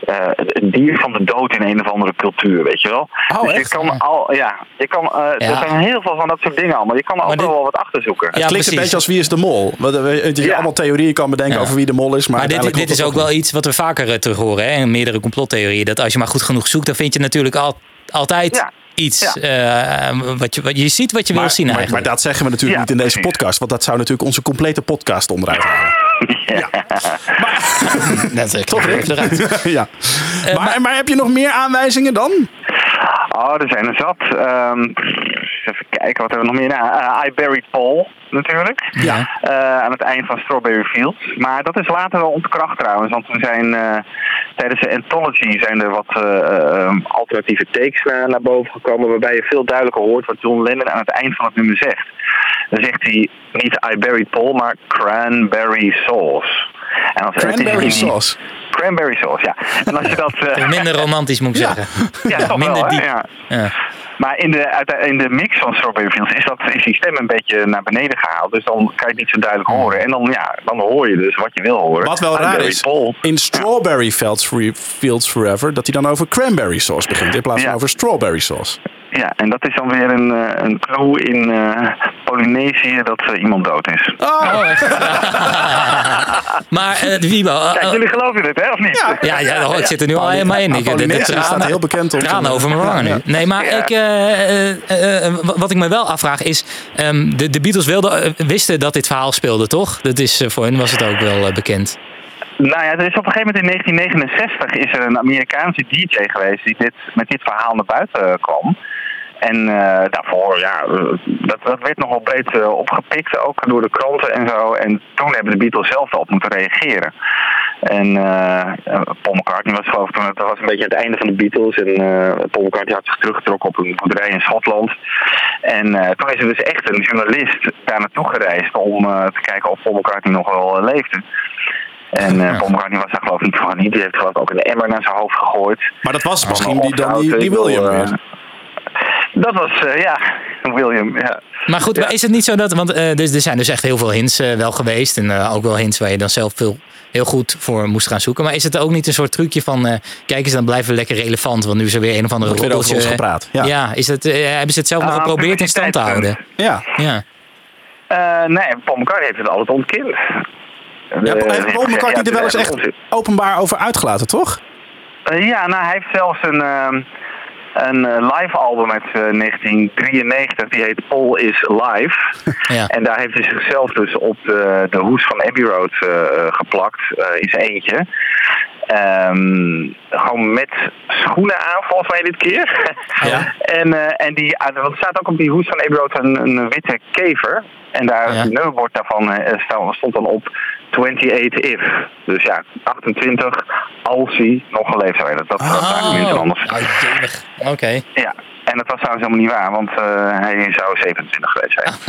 S3: eh, een dier van de dood in een of andere cultuur, weet je wel.
S2: Oh,
S3: dus je
S2: echt?
S3: kan al, ja, je kan, eh,
S1: Ja.
S3: er zijn heel veel van dat soort dingen allemaal. Je kan er ook
S1: dit-
S3: wel wat achter zoeken.
S2: Het
S1: Ja,
S2: klinkt een beetje als wie is de mol. Wat, eh, Dat je
S3: Ja.
S2: allemaal theorieën kan bedenken
S1: Ja.
S2: over wie de mol is. Maar,
S1: Maar dit, dit is ook wel iets wat we vaker terug horen. Hè? In meerdere complottheorieën. Dat als je maar goed genoeg zoekt, dan vind je natuurlijk al, altijd
S3: Ja.
S1: Iets.
S3: Ja.
S1: eh, wat je, wat, je ziet wat je wil
S2: Maar,
S1: zien
S2: maar,
S1: eigenlijk.
S2: maar dat zeggen we natuurlijk
S3: Ja,
S2: niet in deze podcast. Want dat zou natuurlijk onze complete podcast onderuit halen.
S1: Dat is
S2: Toch, Rick?
S1: eruit.
S2: ja.
S1: Eh,
S2: maar,
S1: maar-
S2: maar heb je nog meer aanwijzingen dan?
S3: Oh, er zijn er zat. Ehm, even kijken, wat hebben we nog meer? Nou, eh, I Buried Paul, natuurlijk.
S1: Ja.
S3: Eh, aan het eind van Strawberry Fields. Maar dat is later wel ontkracht trouwens. Want er zijn eh, tijdens de Anthology zijn er wat eh, eh, alternatieve takes naar, naar boven gekomen. Waarbij je veel duidelijker hoort wat John Lennon aan het eind van het nummer zegt. Dan zegt hij niet I Buried Paul, maar Cranberry Sauce. En als,
S2: Cranberry
S3: die-
S2: sauce.
S3: Cranberry sauce, ja. En als je dat... eh,
S1: Minder romantisch moet ik
S2: Ja.
S1: zeggen.
S3: ja, toch
S1: minder
S3: wel,
S1: diep.
S3: Maar in de, in de mix van Strawberry Fields is, dat, is die stem een beetje naar beneden gehaald. Dus dan kan je het niet zo duidelijk horen. En dan, ja, dan hoor je dus wat je wil horen.
S2: Wat wel raar is,
S3: Paul.
S2: in Strawberry Fields, Forever, dat hij dan over cranberry sauce begint in plaats van
S3: Ja.
S2: over strawberry sauce.
S3: Ja, en dat is dan weer een, eh, een clue in eh, Polynesië dat eh, iemand dood is.
S2: Oh,
S1: Maar uh, Wiebo, eh,
S3: Kijk,
S1: eh,
S3: jullie geloven dit, hè, of niet?
S2: Ja.
S1: ja, ja, oh, ik zit er nu al helemaal in. Ik, de, de tranen,
S2: staat heel bekend om
S1: tranen
S2: zijn-
S1: over mijn wangen
S2: Ja,
S1: nu. Nee, maar
S3: Ja.
S1: ik, eh, eh, eh, wat ik me wel afvraag is... ehm, de, de Beatles wilden, wisten dat dit verhaal speelde, toch? Dat is, voor hen was het ook wel bekend.
S3: Nou ja, er is op een gegeven moment in 1969 is er een Amerikaanse DJ geweest die dit, met dit verhaal naar buiten eh, kwam. En eh, daarvoor, ja, eh, dat, dat werd nogal breed eh, opgepikt, ook door de kranten en zo. En toen hebben de Beatles zelf erop moeten reageren. En Paul McCartney was geloof ik toen, het was een beetje het einde van de Beatles. En Paul McCartney had zich teruggetrokken op een boerderij in Schotland. En toen is er dus echt een journalist daar naartoe gereisd om te kijken of Paul McCartney nog wel leefde. En eh, McCartney was daar geloof ik niet van niet. Die heeft geloof ik ook een emmer naar zijn hoofd gegooid.
S2: maar dat was misschien die, dan die, William
S3: eh,
S2: weer.
S3: Dat was, eh, ja, William. Ja.
S1: Maar goed,
S3: Ja.
S1: maar is het niet zo dat... Want eh, dus, er zijn dus echt heel veel hints wel geweest. En eh, ook wel hints waar je dan zelf veel, heel goed voor moest gaan zoeken. Maar is het ook niet een soort trucje van... eh, kijk eens, dan blijven we lekker relevant. Want nu is er weer een of andere
S2: Wordt weer over ons gepraat, ja.
S1: Ja, is het, eh, hebben ze het zelf nog
S3: Ah,
S1: geprobeerd in stand te houden?
S2: Ja.
S1: Ja.
S3: Eh, nee, McCartney heeft het altijd ontkend.
S2: Ja,
S3: Eh,
S2: heeft Paul McCartney er wel eens echt
S3: onzin.
S2: openbaar over uitgelaten, toch?
S3: Eh, ja, nou, hij heeft zelfs een, ehm, een eh, live album uit eh, 1993. Die heet Paul is Live.
S1: Ja.
S3: En daar heeft hij zichzelf dus op de, de hoes van Abbey Road eh, geplakt. eh, in zijn eentje. Ehm, gewoon met schoenen aan, volgens mij dit keer.
S2: Ja.
S3: en, eh, en die, want er staat ook op die hoes van Abbey Road een, een witte kever. En daar,
S1: Ja.
S3: het nummerbord daarvan stond dan op 28 if. Dus ja, 28 als hij nog geleefd zou hebben. Dat, dat is eigenlijk niet anders.
S1: Oh. Oké.
S3: Ja. En dat was trouwens helemaal niet waar, want eh, hij zou 27 geweest zijn.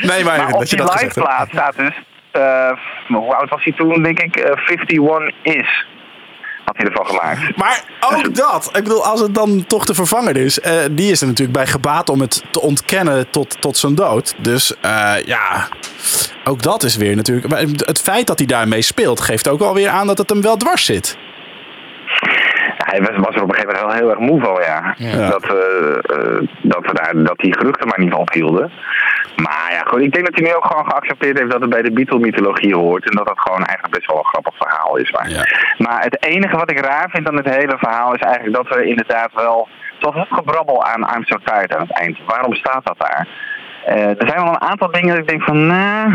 S2: Nee, maar,
S3: Maar
S2: dat
S3: op
S2: je
S3: die
S2: dat
S3: live plaat staat dus, eh, hoe oud was hij toen, denk ik, eh, 51 is. Had hij ervan gemaakt.
S2: Maar ook dat. Ik bedoel, als het dan toch de vervanger is. eh, die is er natuurlijk bij gebaat om het te ontkennen tot, tot zijn dood. Dus eh, ja, ook dat is weer natuurlijk. Maar het feit dat hij daarmee speelt, geeft ook alweer aan dat het hem wel dwars zit.
S3: Hij was, was er op een gegeven moment wel heel erg moe van, ja.
S2: Ja.
S3: Dat, eh, eh, dat, we daar, dat die geruchten maar niet ophielden. Maar ja, goed, ik denk dat hij nu ook gewoon geaccepteerd heeft dat het bij de Beatle-mythologie hoort. En dat dat gewoon eigenlijk best wel een grappig verhaal is. Maar,
S2: Ja.
S3: maar het enige wat ik raar vind aan het hele verhaal is eigenlijk dat we inderdaad wel... Toch wat gebrabbel aan I'm So Tired aan het eind. Waarom staat dat daar? Eh, er zijn wel een aantal dingen dat ik denk van... nah,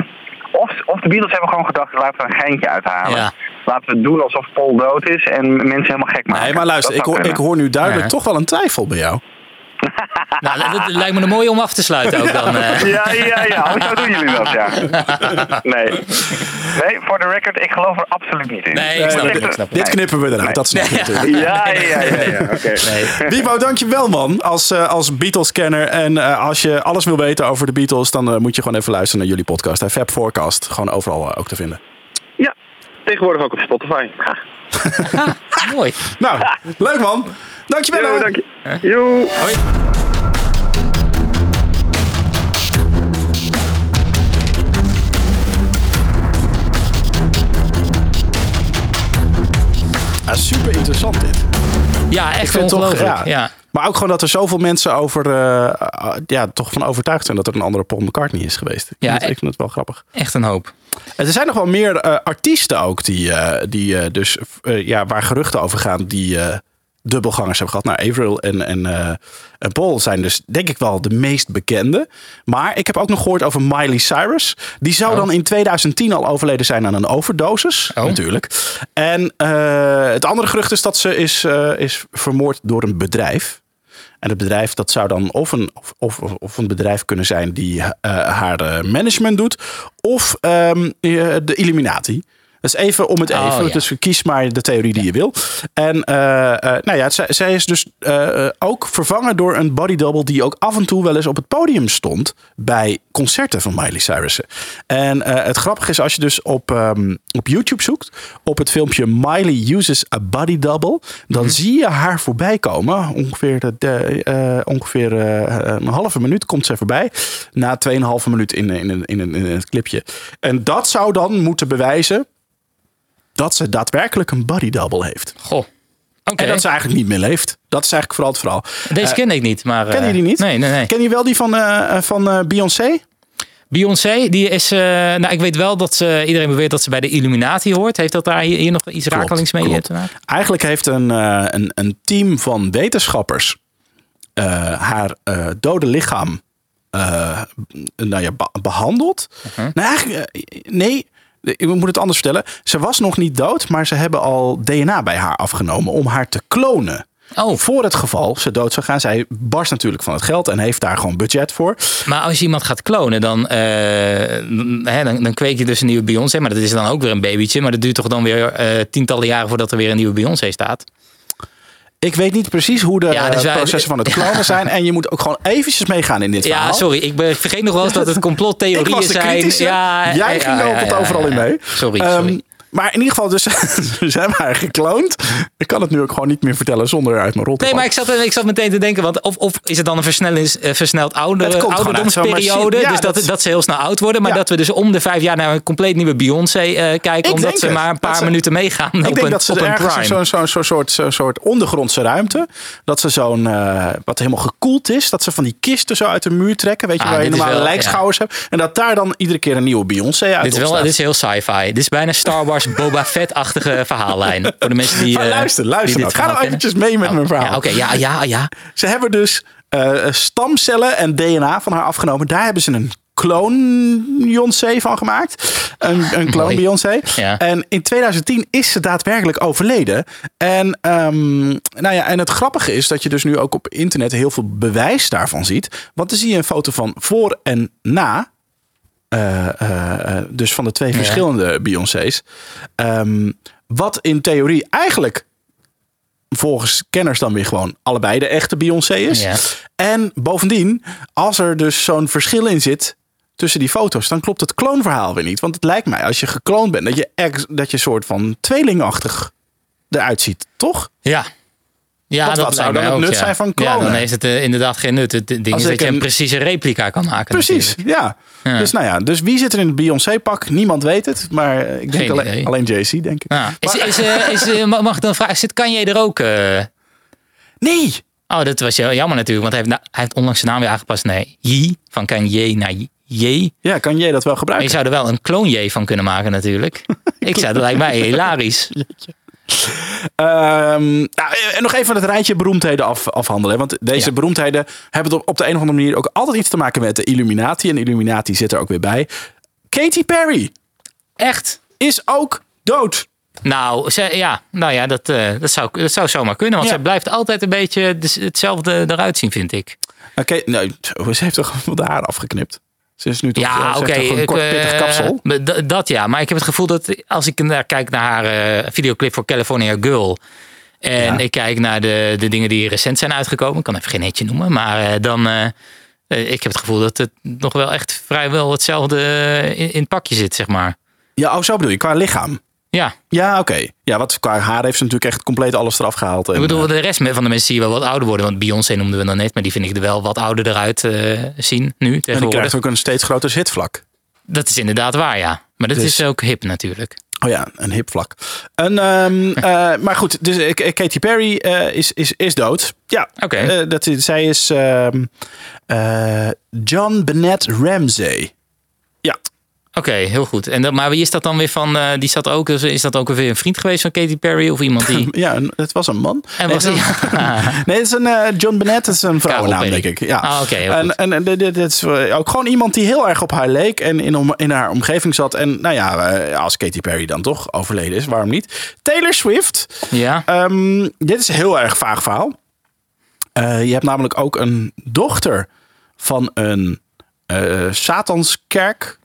S3: of, of de Beatles hebben gewoon gedacht, laten we er een geintje uithalen.
S1: Ja.
S3: Laten we het doen alsof Paul dood is en mensen helemaal gek maken.
S2: Nee, maar luister, ik hoor, ik
S3: kunnen.
S2: hoor nu duidelijk
S1: Ja.
S2: toch wel een twijfel bij jou.
S1: Nou, dat, dat lijkt me een mooie om af te sluiten ook dan. eh.
S3: Ja, ja, ja. Hoezo doen jullie dat, ja? Nee. Nee, voor de record, ik geloof er absoluut niet in.
S1: Nee, ik snap ik.
S2: Dit knippen we eruit, dat snap je natuurlijk.
S3: Ja, ja, ja, ja. Oké.
S1: Nee.
S2: Bibo, dankjewel man, als, eh, als Beatles-kenner. En eh, als je alles wil weten over de Beatles, dan moet je gewoon even luisteren naar jullie podcast. Hè? Fab Forecast, gewoon overal ook te vinden.
S3: Ja, tegenwoordig ook op Spotify. Ha.
S1: Mooi.
S2: Nou, leuk man. Dankjewel.
S3: Yo,
S2: hè.
S3: dank je. Yo.
S1: Hoi.
S2: Ja, super interessant dit.
S1: Ja,
S2: Ik
S1: echt
S2: vind het toch,
S1: ongelooflijk.
S2: ja.
S1: ja.
S2: Maar ook gewoon dat er zoveel mensen over, eh, eh, ja, toch van overtuigd zijn dat er een andere Paul McCartney is geweest. Ik,
S1: Ja,
S2: vind, het,
S1: e-
S2: ik vind het wel grappig.
S1: Echt een hoop.
S2: En er zijn nog wel meer eh, artiesten ook die, eh, die eh, dus, ja, waar geruchten over gaan, die eh, dubbelgangers hebben gehad. Nou, Avril en, en, eh, en Paul zijn dus denk ik wel de meest bekende. Maar ik heb ook nog gehoord over Miley Cyrus. Die zou
S1: Oh.
S2: dan in 2010 al overleden zijn aan een overdosis.
S1: Oh.
S2: Natuurlijk. En eh, het andere gerucht is dat ze is, eh, is vermoord door een bedrijf. En het bedrijf dat zou dan of een, of, of, een bedrijf kunnen zijn die haar management doet. Of ehm, eh, de Illuminati. Dus even om het
S1: Oh,
S2: even.
S1: ja.
S2: Dus kies maar de theorie die je wil. En eh, eh, nou ja, zij, zij is dus eh, ook vervangen door een body double die ook af en toe wel eens op het podium stond bij concerten van Miley Cyrus. En het grappige is als je dus op, ehm, op YouTube zoekt op het filmpje Miley uses a body double, dan zie je haar voorbij komen. Ongeveer, de, de, ongeveer een halve minuut komt ze voorbij. Na 2,5 minuut in, in, in, in, in het clipje. En dat zou dan moeten bewijzen dat ze daadwerkelijk een body double heeft.
S1: Goh.
S2: En dat ze eigenlijk niet meer leeft. Dat is eigenlijk vooral het verhaal.
S1: Deze ken ik niet, maar...
S2: Ken je
S1: eh,
S2: die niet?
S1: Nee, nee, nee.
S2: Ken je wel die van, eh, van eh, Beyoncé?
S1: Beyoncé, die is... eh, nou, ik weet wel dat ze... Iedereen beweert dat ze bij de Illuminati hoort. Heeft dat daar hier, hier nog iets rakelings mee
S2: klopt.
S1: te maken?
S2: Eigenlijk heeft een, eh, een, een team van wetenschappers eh, haar eh, dode lichaam eh, nou ja, be- behandeld.
S1: Mhm.
S2: Nou, eigenlijk, eh, nee, ik moet het anders vertellen. Ze was nog niet dood, maar ze hebben al DNA bij haar afgenomen om haar te klonen.
S1: Oh,
S2: Voor het geval ze dood zou gaan. Zij barst natuurlijk van het geld en heeft daar gewoon budget voor.
S1: maar als je iemand gaat klonen, dan, eh, hè, dan, dan kweek je dus een nieuwe Beyoncé. Maar dat is dan ook weer een babytje. Maar dat duurt toch dan weer eh, tientallen jaren voordat er weer een nieuwe Beyoncé staat.
S2: Ik weet niet precies hoe de
S1: Ja, dus
S2: eh,
S1: wij-
S2: processen van het klonen zijn. En je moet ook gewoon eventjes meegaan in dit verhaal.
S1: Ja, sorry. Ik vergeet nog wel eens dat het complottheorieën zijn. Ja,
S2: Jij
S1: ja,
S2: ging
S1: ja, ja, ja,
S2: overal in
S1: ja.
S2: mee.
S1: Sorry,
S2: Ehm,
S1: sorry.
S2: Maar in ieder geval, dus ze hebben haar gekloond. Ik kan het nu ook gewoon niet meer vertellen zonder uit mijn rol te
S1: Nee, maar ik zat, ik zat meteen te denken, want of, of is het dan een versnellings, eh, versneld ouder, ouderdomsperiode.
S2: Ja,
S1: dus dat,
S2: dat-
S1: dat, ze heel snel oud worden, maar
S2: Ja.
S1: dat we dus om de vijf jaar naar een compleet nieuwe Beyoncé eh, kijken,
S2: Ik
S1: omdat ze
S2: het.
S1: maar een paar
S2: ze-
S1: minuten meegaan
S2: Ik
S1: op
S2: denk
S1: een,
S2: dat ze er ergens zo'n zo, zo, soort, zo, soort ondergrondse ruimte. Dat ze zo'n, eh, wat helemaal gekoeld is. Dat ze van die kisten zo uit de muur trekken. Weet je,
S1: Ah,
S2: waar je normale lijkschouwers hebt. En dat daar dan iedere keer een nieuwe Beyoncé uit
S1: Dit is, wel, dit is heel sci-fi. Dit is bijna Star Wars Boba Fett-achtige verhaallijn. Voor de mensen die.
S2: Maar
S1: eh,
S2: luister,
S1: die
S2: luister
S1: dit
S2: nou. Ga nou eventjes mee met
S1: Oh,
S2: mijn verhaal.
S1: Ja, Oké, ja, ja, ja.
S2: Ze hebben dus eh, stamcellen en DNA van haar afgenomen. Daar hebben ze een kloon Beyoncé van gemaakt. Een, een kloon. Beyoncé.
S1: Ja.
S2: En in 2010 is ze daadwerkelijk overleden. En, ehm, nou ja, en het grappige is dat je dus nu ook op internet heel veel bewijs daarvan ziet. Want dan zie je een foto van voor en na. Eh, eh, eh, dus van de twee verschillende Beyoncé's. Ehm, wat in theorie eigenlijk volgens kenners dan weer gewoon allebei de echte Beyoncé is.
S1: Ja.
S2: En bovendien, als er dus zo'n verschil in zit tussen die foto's, dan klopt het kloonverhaal weer niet. Want het lijkt mij, als je gekloond bent, dat je, ex, dat je soort van tweelingachtig eruit ziet, toch?
S1: Ja. Ja, dat
S2: wat zou dan het nut
S1: ja.
S2: zijn van
S1: Ja,
S2: klonen?
S1: dan heeft het eh, inderdaad geen nut. Het ding is dat je een
S2: een-
S1: precieze replica kan maken.
S2: Precies, ja.
S1: Ja.
S2: Dus nou ja, dus wie zit er in het Beyoncé-pak? Niemand weet het, maar eh, ik denk alleen, alleen JC, denk ik.
S1: Ja. Is,
S2: Maar-
S1: is, eh, is, mag ik dan vragen, zit Kanye er ook?
S2: nee,
S1: Oh, dat was heel jammer natuurlijk, want hij heeft, hij heeft onlangs zijn naam weer aangepast naar Yi. Van Kanye naar J.
S2: ja, kan jij dat wel
S1: Maar
S2: gebruiken?
S1: je zou er wel een kloon J van kunnen maken natuurlijk. ik zou, dat lijkt mij hilarisch.
S2: Ehm, nou, en nog even het rijtje beroemdheden af, afhandelen. Want deze
S1: Ja.
S2: beroemdheden hebben op, de een of andere manier ook altijd iets te maken met de Illuminati. En de Illuminati zit er ook weer bij. Katy Perry
S1: Echt?
S2: is ook dood.
S1: Nou, ze, ja, nou ja, dat, eh, dat, zou, dat zou zomaar kunnen. Want
S2: Ja.
S1: zij blijft altijd een beetje hetzelfde eruit zien, vind ik.
S2: Oké, nee, ze heeft toch wel de haar afgeknipt. Ze is nu toch,
S1: Ja,
S2: ze
S1: oké.
S2: een
S1: ik,
S2: kort
S1: eh,
S2: pittig kapsel.
S1: Dat ja, maar ik heb het gevoel dat als ik naar, kijk naar haar eh, videoclip voor California Girl. En
S2: Ja.
S1: ik kijk naar de, de dingen die recent zijn uitgekomen. Ik kan even geen netje noemen. Maar eh, dan. eh, eh, ik heb het gevoel dat het nog wel echt vrijwel hetzelfde in, in het pakje zit, zeg maar.
S2: Ja, oh, zo bedoel je, qua lichaam.
S1: Ja,
S2: Ja, oké. Ja, wat qua haar heeft ze natuurlijk echt compleet alles eraf gehaald. En,
S1: ik bedoel,
S2: eh,
S1: de rest van de mensen zie je wel wat ouder worden. Want Beyoncé noemden we dan net, maar die vind ik er wel wat ouder eruit eh, zien nu
S2: en die
S1: tegenwoordig.
S2: krijgt ook een steeds groter zitvlak.
S1: Dat is inderdaad waar, ja. Maar dat
S2: Dus-
S1: is ook hip natuurlijk.
S2: Oh ja, een hip vlak. En, ehm, eh, maar goed, dus Katy Perry is, is, is dood. Ja,
S1: Oké.
S2: eh, dat is, zij is ehm, eh, John Bennett Ramsey. Ja,
S1: Oké, heel goed. En dat, maar wie is dat dan weer van? eh, die zat ook, is dat ook weer een vriend geweest van Katy Perry of iemand die?
S2: ja het was een man.
S1: En was
S2: nee,
S1: die?
S2: nee, het is een eh, John Bennett, het is een vrouwennaam, denk ik. Ja.
S1: Ah, oké,
S2: en, en, en dit, dit is eh, ook gewoon iemand die heel erg op haar leek en in, om, in haar omgeving zat. En nou ja, als Katy Perry dan toch overleden is, waarom niet? Taylor Swift.
S1: ja.
S2: Ehm, dit is een heel erg vaag verhaal. Je hebt namelijk ook een dochter van een Satanskerk.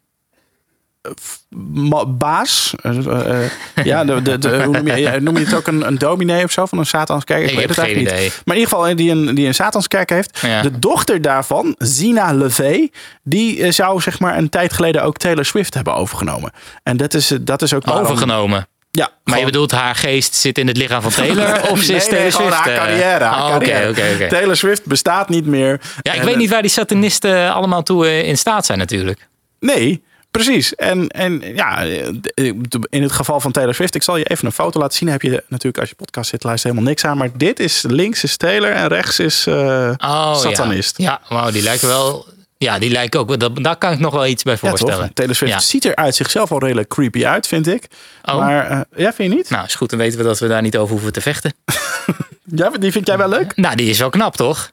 S2: Baas. Eh, eh, ja, de, de, de- hoe noem, je, noem je het ook een, een dominee of zo van een Satanskerk?
S1: Ik
S2: weet
S1: heb
S2: het eigenlijk
S1: idee.
S2: niet. Maar in ieder geval eh, die een, die een Satanskerk heeft.
S1: Ja.
S2: De dochter daarvan, Zina Levey, die zou zeg maar een tijd geleden ook Taylor Swift hebben overgenomen. En dat is, dat is ook waarom-
S1: Overgenomen.
S2: Ja,
S1: Maar je bedoelt haar geest zit in het lichaam van Taylor? Of ze is
S2: nee,
S1: Taylor Swift?
S2: haar carrière. haar
S1: Oh, Oké,
S2: carrière.
S1: oké, oké.
S2: Taylor Swift bestaat niet meer.
S1: Ja, ik
S2: En,
S1: weet niet waar die satanisten allemaal toe in staat zijn natuurlijk.
S2: Nee, precies. En, en ja, in het geval van Taylor Swift, ik zal je even een foto laten zien. Heb je natuurlijk als je podcast zit, luistert helemaal niks aan. Maar dit is links is Taylor en rechts is eh,
S1: Oh,
S2: satanist.
S1: Ja, ja wauw, die lijken wel... Ja, die lijken ook... Dat, daar kan ik nog wel iets bij
S2: Ja,
S1: voorstellen.
S2: toch? Taylor Swift
S1: Ja.
S2: ziet er uit zichzelf al redelijk creepy uit, vind ik.
S1: Oh.
S2: Maar eh, ja, vind je niet?
S1: Nou, is goed. Dan weten we dat we daar niet over hoeven te vechten.
S2: Ja, die vind jij wel leuk?
S1: Nou, die is wel knap, toch?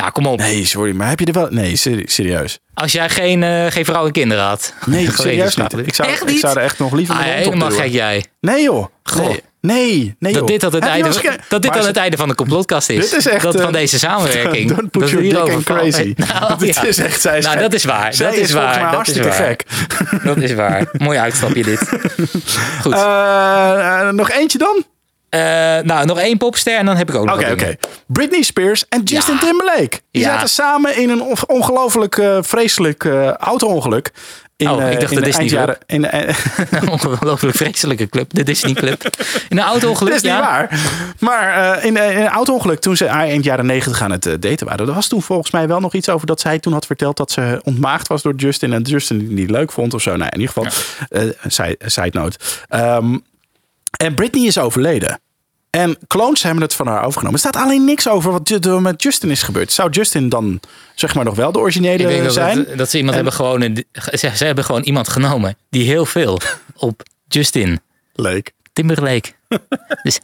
S1: Nou, kom op.
S2: Nee, sorry, maar heb je er wel... Nee, seri- serieus.
S1: Als jij geen, eh, geen vrouw en kinderen had.
S2: Nee, serieus niet. Ik zou,
S1: Echt
S2: ik
S1: niet?
S2: zou er echt nog liever
S1: Ah, helemaal gek jij.
S2: Nee joh.
S1: Goh.
S2: Nee, nee, nee
S1: Dat
S2: joh.
S1: dit, dan het, einde,
S2: ge-
S1: dat dit
S2: ze-
S1: het einde van de complotkast is.
S2: Dit is echt,
S1: Dat
S2: eh,
S1: van deze samenwerking.
S2: Don't put
S1: dat
S2: your dick in crazy.
S1: Nou,
S2: dit
S1: ja.
S2: is echt, zij is
S1: Nou, dat is waar.
S2: Zij
S1: dat is, waar. Dat is
S2: hartstikke
S1: waar.
S2: gek.
S1: Dat is waar. Mooi uitstapje dit. Goed.
S2: Eh, nog eentje dan?
S1: Eh, nou, nog één popster en dan heb ik ook nog
S2: Oké,
S1: wat
S2: oké.
S1: dingen.
S2: Britney Spears en Justin
S1: Ja.
S2: Timberlake. Die
S1: Ja.
S2: zaten samen in een on- ongelooflijk eh, vreselijk eh, auto-ongeluk. In,
S1: Oh, ik dacht de Disney
S2: eindjaren- In,
S1: Een ongelooflijk vreselijke club, de Disney Club. In een auto-ongeluk,
S2: dat is niet waar. Maar in, in een auto-ongeluk toen ze eind jaren negentig aan het daten waren. Er was toen volgens mij wel nog iets over dat zij toen had verteld dat ze ontmaagd was door Justin. En Justin die niet leuk vond of zo. Nou, in ieder geval, side, side note. Ehm, en Britney is overleden. En clones hebben het van haar overgenomen. Er staat alleen niks over wat er met Justin is gebeurd. Zou Justin dan zeg maar nog wel de
S1: Ik
S2: originele
S1: denk dat,
S2: zijn?
S1: dat, dat ze iemand
S2: En-
S1: hebben gewoon... een- Ze, ze hebben gewoon iemand genomen die heel veel op Justin
S2: Leuk.
S1: Timberlake. dus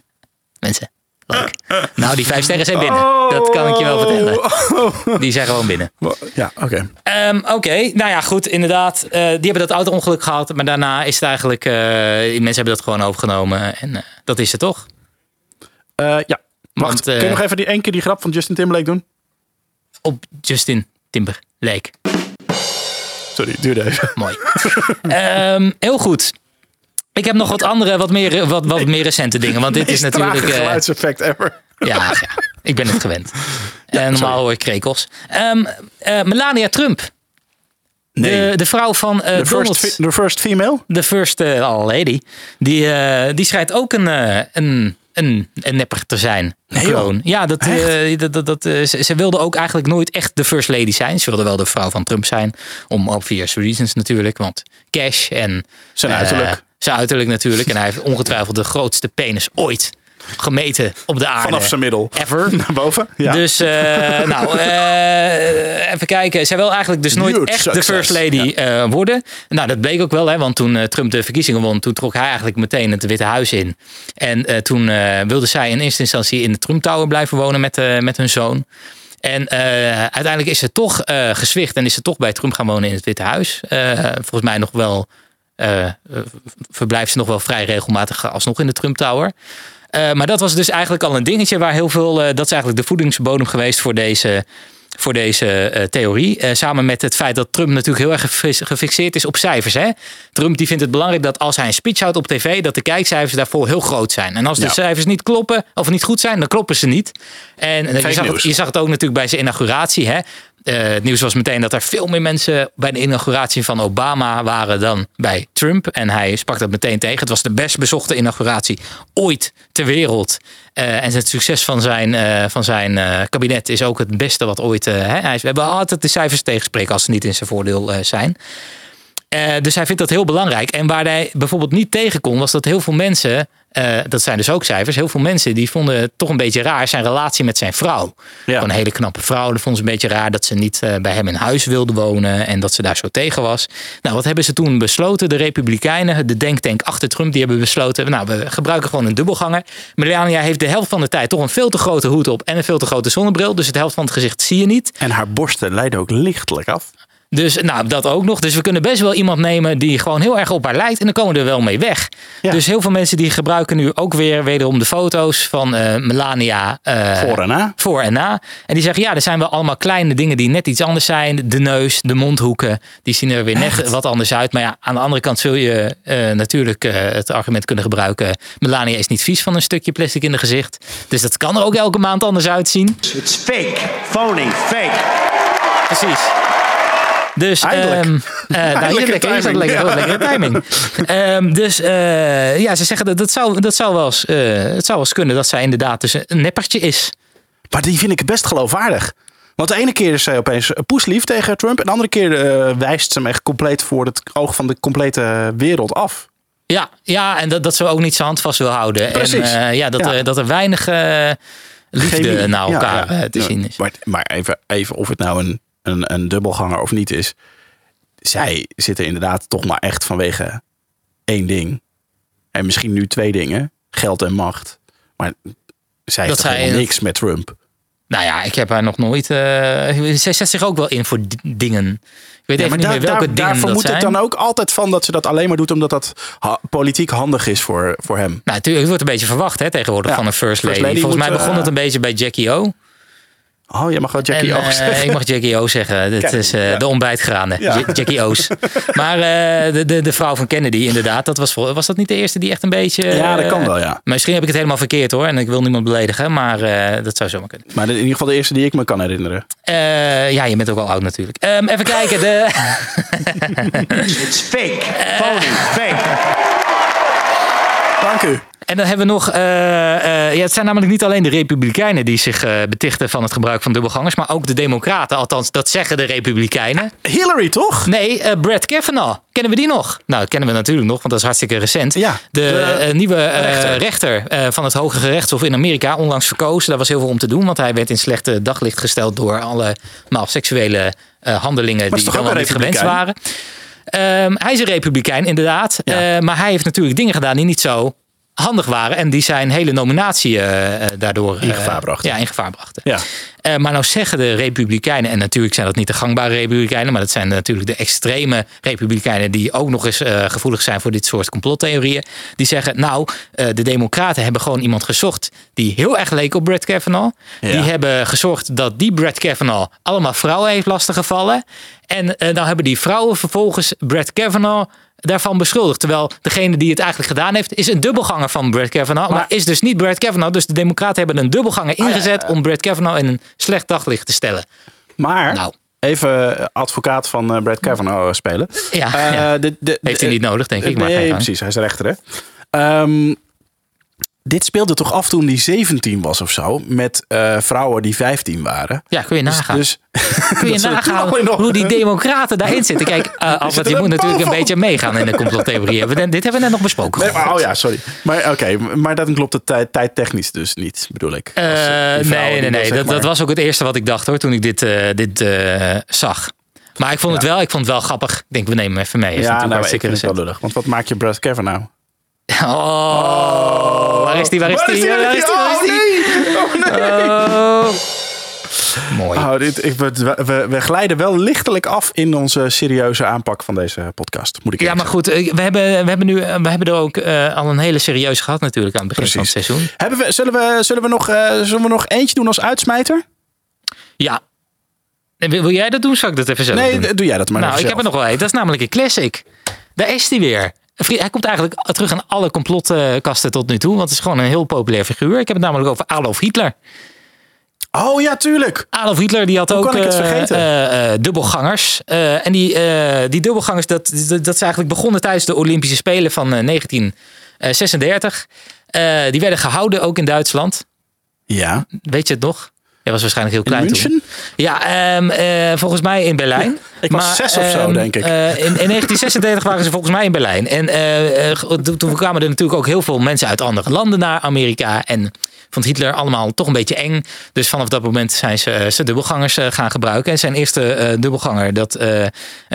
S1: mensen, leuk. Nou, die vijf sterren zijn binnen. Dat kan ik je wel vertellen.
S2: Oh.
S1: Die zijn gewoon binnen.
S2: Ja, oké.
S1: Ehm, Oké, nou ja, goed, inderdaad. eh, die hebben dat auto-ongeluk gehad. Maar daarna is het eigenlijk... eh, die mensen hebben dat gewoon overgenomen. En eh, dat is het toch?
S2: Ja. Wacht,
S1: Want,
S2: kun je nog even die één keer die grap van Justin Timberlake doen?
S1: Op Justin Timberlake.
S2: Sorry, duurde even.
S1: Mooi. Ehm, heel goed. Ik heb nog wat andere, wat meer, wat, wat meer recente dingen. Want dit is natuurlijk... eh,
S2: geluidseffect ever.
S1: ja, ja, ik ben het gewend. en normaal hoor ik krekels. Ehm, eh, Melania Trump. De, de vrouw van eh
S2: The
S1: Donald...
S2: first, the first female?
S1: de first eh, lady. Die, eh, die schijnt ook een, eh, een, een, een nepper te zijn. Een
S2: Nee.
S1: Ja, dat, eh, dat, dat, dat, eh, ze, ze wilde ook eigenlijk nooit echt de first lady zijn. Ze wilde wel de vrouw van Trump zijn. Om obvious reasons natuurlijk. Want cash en...
S2: Zijn
S1: eh,
S2: uiterlijk.
S1: Zijn uiterlijk natuurlijk. En hij heeft ongetwijfeld de grootste penis ooit gemeten op de aarde.
S2: Vanaf zijn middel.
S1: Ever.
S2: Naar boven? Ja.
S1: Dus, eh, nou, eh, even kijken. Zij wil eigenlijk dus nooit
S2: Huge
S1: echt de first lady eh, worden. Nou, dat bleek ook wel, hè, want toen Trump de verkiezingen won, toen trok hij eigenlijk meteen het Witte Huis in. En toen wilde zij in eerste instantie in de Trump Tower blijven wonen met, met hun zoon. En uiteindelijk is ze toch eh gezwicht en is ze toch bij Trump gaan wonen in het Witte Huis. Volgens mij nog wel eh, eh, verblijft ze nog wel vrij regelmatig alsnog in de Trump Tower. Eh, maar dat was dus eigenlijk al een dingetje waar heel veel. dat is eigenlijk de voedingsbodem geweest voor deze, voor deze theorie. Samen met het feit dat Trump natuurlijk heel erg gefixeerd is op cijfers. Hè? Trump die vindt het belangrijk dat als hij een speech houdt op tv, dat de kijkcijfers daarvoor heel groot zijn. En als de
S2: Ja.
S1: cijfers niet kloppen of niet goed zijn, dan kloppen ze niet. En je zag, het, je zag het ook natuurlijk bij zijn inauguratie. Hè? Eh, het nieuws was meteen dat er veel meer mensen bij de inauguratie van Obama waren dan bij Trump. En hij sprak dat meteen tegen. Het was de best bezochte inauguratie ooit ter wereld. Eh, en het succes van zijn, eh, van zijn kabinet is ook het beste wat ooit. hè? Hij we hebben altijd de cijfers tegenspreken als ze niet in zijn voordeel zijn. Dus hij vindt dat heel belangrijk. En waar hij bijvoorbeeld niet tegen kon, was dat heel veel mensen, eh, dat zijn dus ook cijfers, heel veel mensen die vonden het toch een beetje raar zijn relatie met zijn vrouw.
S2: Ja.
S1: Een hele knappe vrouw. Dat vonden ze een beetje raar dat ze niet eh, bij hem in huis wilde wonen en dat ze daar zo tegen was. Nou, wat hebben ze toen besloten? De Republikeinen, de denktank achter Trump, die hebben besloten, nou, we gebruiken gewoon een dubbelganger. Melania heeft de helft van de tijd toch een veel te grote hoed op en een veel te grote zonnebril. Dus het helft van het gezicht zie je niet.
S2: En haar borsten leiden ook lichtelijk af.
S1: Dus nou, dat ook nog. Dus we kunnen best wel iemand nemen die gewoon heel erg op haar lijkt. En dan komen we er wel mee weg.
S2: Ja.
S1: Dus heel veel mensen die gebruiken nu ook weer wederom de foto's van eh, Melania. eh,
S2: Voor en na.
S1: voor en na. En die zeggen, ja, er zijn wel allemaal kleine dingen die net iets anders zijn. De neus, de mondhoeken, die zien er weer net wat anders uit. Maar ja, aan de andere kant zul je eh, natuurlijk eh, het argument kunnen gebruiken. Melania is niet vies van een stukje plastic in het gezicht. Dus dat kan er ook elke maand anders uitzien.
S6: It's fake, phony, fake.
S1: Precies. Dus,
S2: Eindelijk.
S1: ehm, eh, nou, hier,
S2: Lekkere
S1: lekker, is
S2: timing,
S1: lekker,
S2: ja.
S1: lekkere timing. Ehm, dus eh, ja, ze zeggen dat, dat, zou, dat zou wel eens, eh, het zou wel eens kunnen dat zij inderdaad dus een neppertje is.
S2: Maar die vind ik best geloofwaardig. Want de ene keer is zij opeens poeslief tegen Trump. En de andere keer eh, wijst ze hem echt compleet voor het oog van de complete wereld af.
S1: Ja, ja en dat, dat ze ook niet zijn hand vast wil houden.
S2: Precies.
S1: En eh, ja, dat,
S2: Ja.
S1: Er, dat er weinig liefde
S2: Chemie.
S1: naar elkaar
S2: ja.
S1: te
S2: Ja,
S1: zien is.
S2: Maar, maar even, even of het nou een, een, een dubbelganger of niet is. Zij zitten inderdaad toch maar echt vanwege één ding. En misschien nu twee dingen. Geld en macht. Maar zij heeft
S1: Dat
S2: toch
S1: zij-
S2: helemaal niks met Trump.
S1: Nou ja, ik heb haar nog nooit... eh zij zet zich ook wel in voor di- dingen. Ik weet
S2: Ja, maar
S1: niet
S2: daar,
S1: meer welke
S2: daar,
S1: dingen
S2: daar
S1: dat
S2: vermoed ik dan ook altijd van dat ze dat alleen maar doet omdat dat ha- politiek handig is voor, voor hem.
S1: Nou, natuurlijk, het wordt een beetje verwacht hè, tegenwoordig
S2: Ja,
S1: van een first
S2: first
S1: lady. Volgens
S2: moet,
S1: mij begon
S2: eh,
S1: het een beetje bij Jackie O.
S2: Oh, jij mag wel Jackie
S1: En,
S2: O
S1: eh,
S2: zeggen.
S1: ik mag Jackie O zeggen. Dit
S2: Kijk,
S1: is eh,
S2: ja.
S1: de ontbijtgranen.
S2: Ja.
S1: Ja. Jackie O's. Maar eh, de, de, de vrouw van Kennedy, inderdaad. Dat was, was dat niet de eerste die echt een beetje...
S2: Ja, dat kan wel, ja.
S1: Misschien heb ik het helemaal verkeerd hoor. En ik wil niemand beledigen. Maar eh, dat zou zomaar kunnen.
S2: Maar in ieder geval de eerste die ik me kan herinneren.
S1: Eh, ja, je bent ook al oud natuurlijk. Ehm, even kijken. De,
S6: It's fake. Phony. Fake.
S2: Dank u.
S1: en dan hebben we nog... eh, eh, ja, het zijn namelijk niet alleen de republikeinen die zich eh, betichten van het gebruik van dubbelgangers. Maar ook de democraten. Althans, dat zeggen de republikeinen.
S2: Hillary, toch?
S1: Nee, Brad Kavanaugh. Kennen we die nog? Nou, dat kennen we natuurlijk nog, want dat is hartstikke recent.
S2: Ja,
S1: de,
S2: de
S1: nieuwe
S2: rechter.
S1: rechter, van het Hoge Gerechtshof in Amerika, onlangs verkozen. Daar was heel veel om te doen, want hij werd in slechte daglicht gesteld door alle nou, seksuele handelingen die
S2: een
S1: niet gewenst waren. Ehm, hij is een republikein, inderdaad.
S2: Ja.
S1: Eh, maar hij heeft natuurlijk dingen gedaan die niet zo handig waren. En die zijn hele nominatie eh, eh, daardoor
S2: In gevaar
S1: eh,
S2: brachten.
S1: Ja, in gevaar brachten.
S2: Ja.
S1: Eh, maar nou zeggen de Republikeinen, en natuurlijk zijn dat niet de gangbare Republikeinen, maar dat zijn natuurlijk de extreme Republikeinen die ook nog eens eh, gevoelig zijn voor dit soort complottheorieën. Die zeggen, nou, eh, de Democraten hebben gewoon iemand gezocht die heel erg leek op Brett Kavanaugh.
S2: Ja.
S1: Die hebben gezorgd dat die Brett Kavanaugh allemaal vrouwen heeft lastiggevallen. En eh, dan hebben die vrouwen vervolgens Brett Kavanaugh daarvan beschuldigd. Terwijl degene die het eigenlijk gedaan heeft, is een dubbelganger van Brett Kavanaugh. Maar,
S2: Maar-
S1: is dus niet Brett Kavanaugh. Dus de Democraten hebben een dubbelganger ingezet om Brett Kavanaugh in een slecht daglicht te stellen.
S2: Maar
S1: Nou.
S2: even advocaat van eh, Brad Kavanaugh spelen.
S1: Ja,
S2: Eh,
S1: ja.
S2: de- de-
S1: Heeft hij niet nodig, denk ik. Maar
S2: nee, precies. Hij is rechter, hè? Ehm, dit speelde toch af toen hij 17 was of zo. Met eh, vrouwen die 15 waren.
S1: Ja, kun je nagaan.
S2: Dus,
S1: kun je nagaan hoe die democraten daarin zitten. Kijk, eh Albert, je moet natuurlijk een beetje meegaan in de complottheorie. Dit hebben we net nog besproken.
S2: Nee, maar, oh ja, sorry. Maar oké, maar dat klopt het tijd, tijdtechnisch dus niet, bedoel ik.
S1: Eh,
S2: Als, die
S1: nee,
S2: die
S1: nee, nee. Dat, dat was ook het eerste wat ik dacht hoor, toen ik dit, dit zag. Maar ik vond, het wel, ik vond het wel grappig. Ik denk, we nemen hem even mee. Is
S2: Ja, nou, ik
S1: hartstikke
S2: vind het wel
S1: recent.
S2: lullig. Want wat maak je Brad Kavanaugh?
S1: Oh, waar is die? Waar is die? Waar is die? Waar is die? Oh. Mooi.
S2: Oh, dit, ik, we, we, we glijden wel lichtelijk af in onze serieuze aanpak van deze podcast. Moet ik
S1: Ja, maar goed, eh, we hebben, we hebben, nu, we hebben er ook eh, al een hele serieus gehad natuurlijk aan het begin van het seizoen.
S2: Hebben we, zullen, we, zullen, we nog, eh, zullen we nog eentje doen als uitsmijter?
S1: Ja. En Wil wil jij dat doen? Zal ik dat even zelf
S2: Nee,
S1: doen?
S2: doe jij dat maar
S1: Nou, ik heb er nog wel een. Dat is namelijk een classic. Daar is hij weer. Hij komt eigenlijk terug aan alle complotkasten tot nu toe. Want het is gewoon een heel populair figuur. Ik heb het namelijk over Adolf Hitler.
S2: Oh ja, tuurlijk.
S1: Adolf Hitler die had
S2: Hoe
S1: ook eh, eh, eh, dubbelgangers. En die, die dubbelgangers, dat, dat, dat is eigenlijk begonnen tijdens de Olympische Spelen van eh, 1936. Eh, die werden gehouden ook in Duitsland.
S2: Ja.
S1: Weet je het nog? Jij was waarschijnlijk heel
S2: In
S1: klein toen. Ja, ehm, eh, volgens mij in Berlijn.
S2: Ik was zes of zo,
S1: ehm,
S2: denk ik.
S1: eh, in, in 1936 waren ze volgens mij in Berlijn. En eh, toen kwamen er natuurlijk ook heel veel mensen uit andere landen naar Amerika. En vond Hitler allemaal toch een beetje eng. Dus vanaf dat moment zijn ze zijn dubbelgangers gaan gebruiken. En zijn eerste dubbelganger, dat,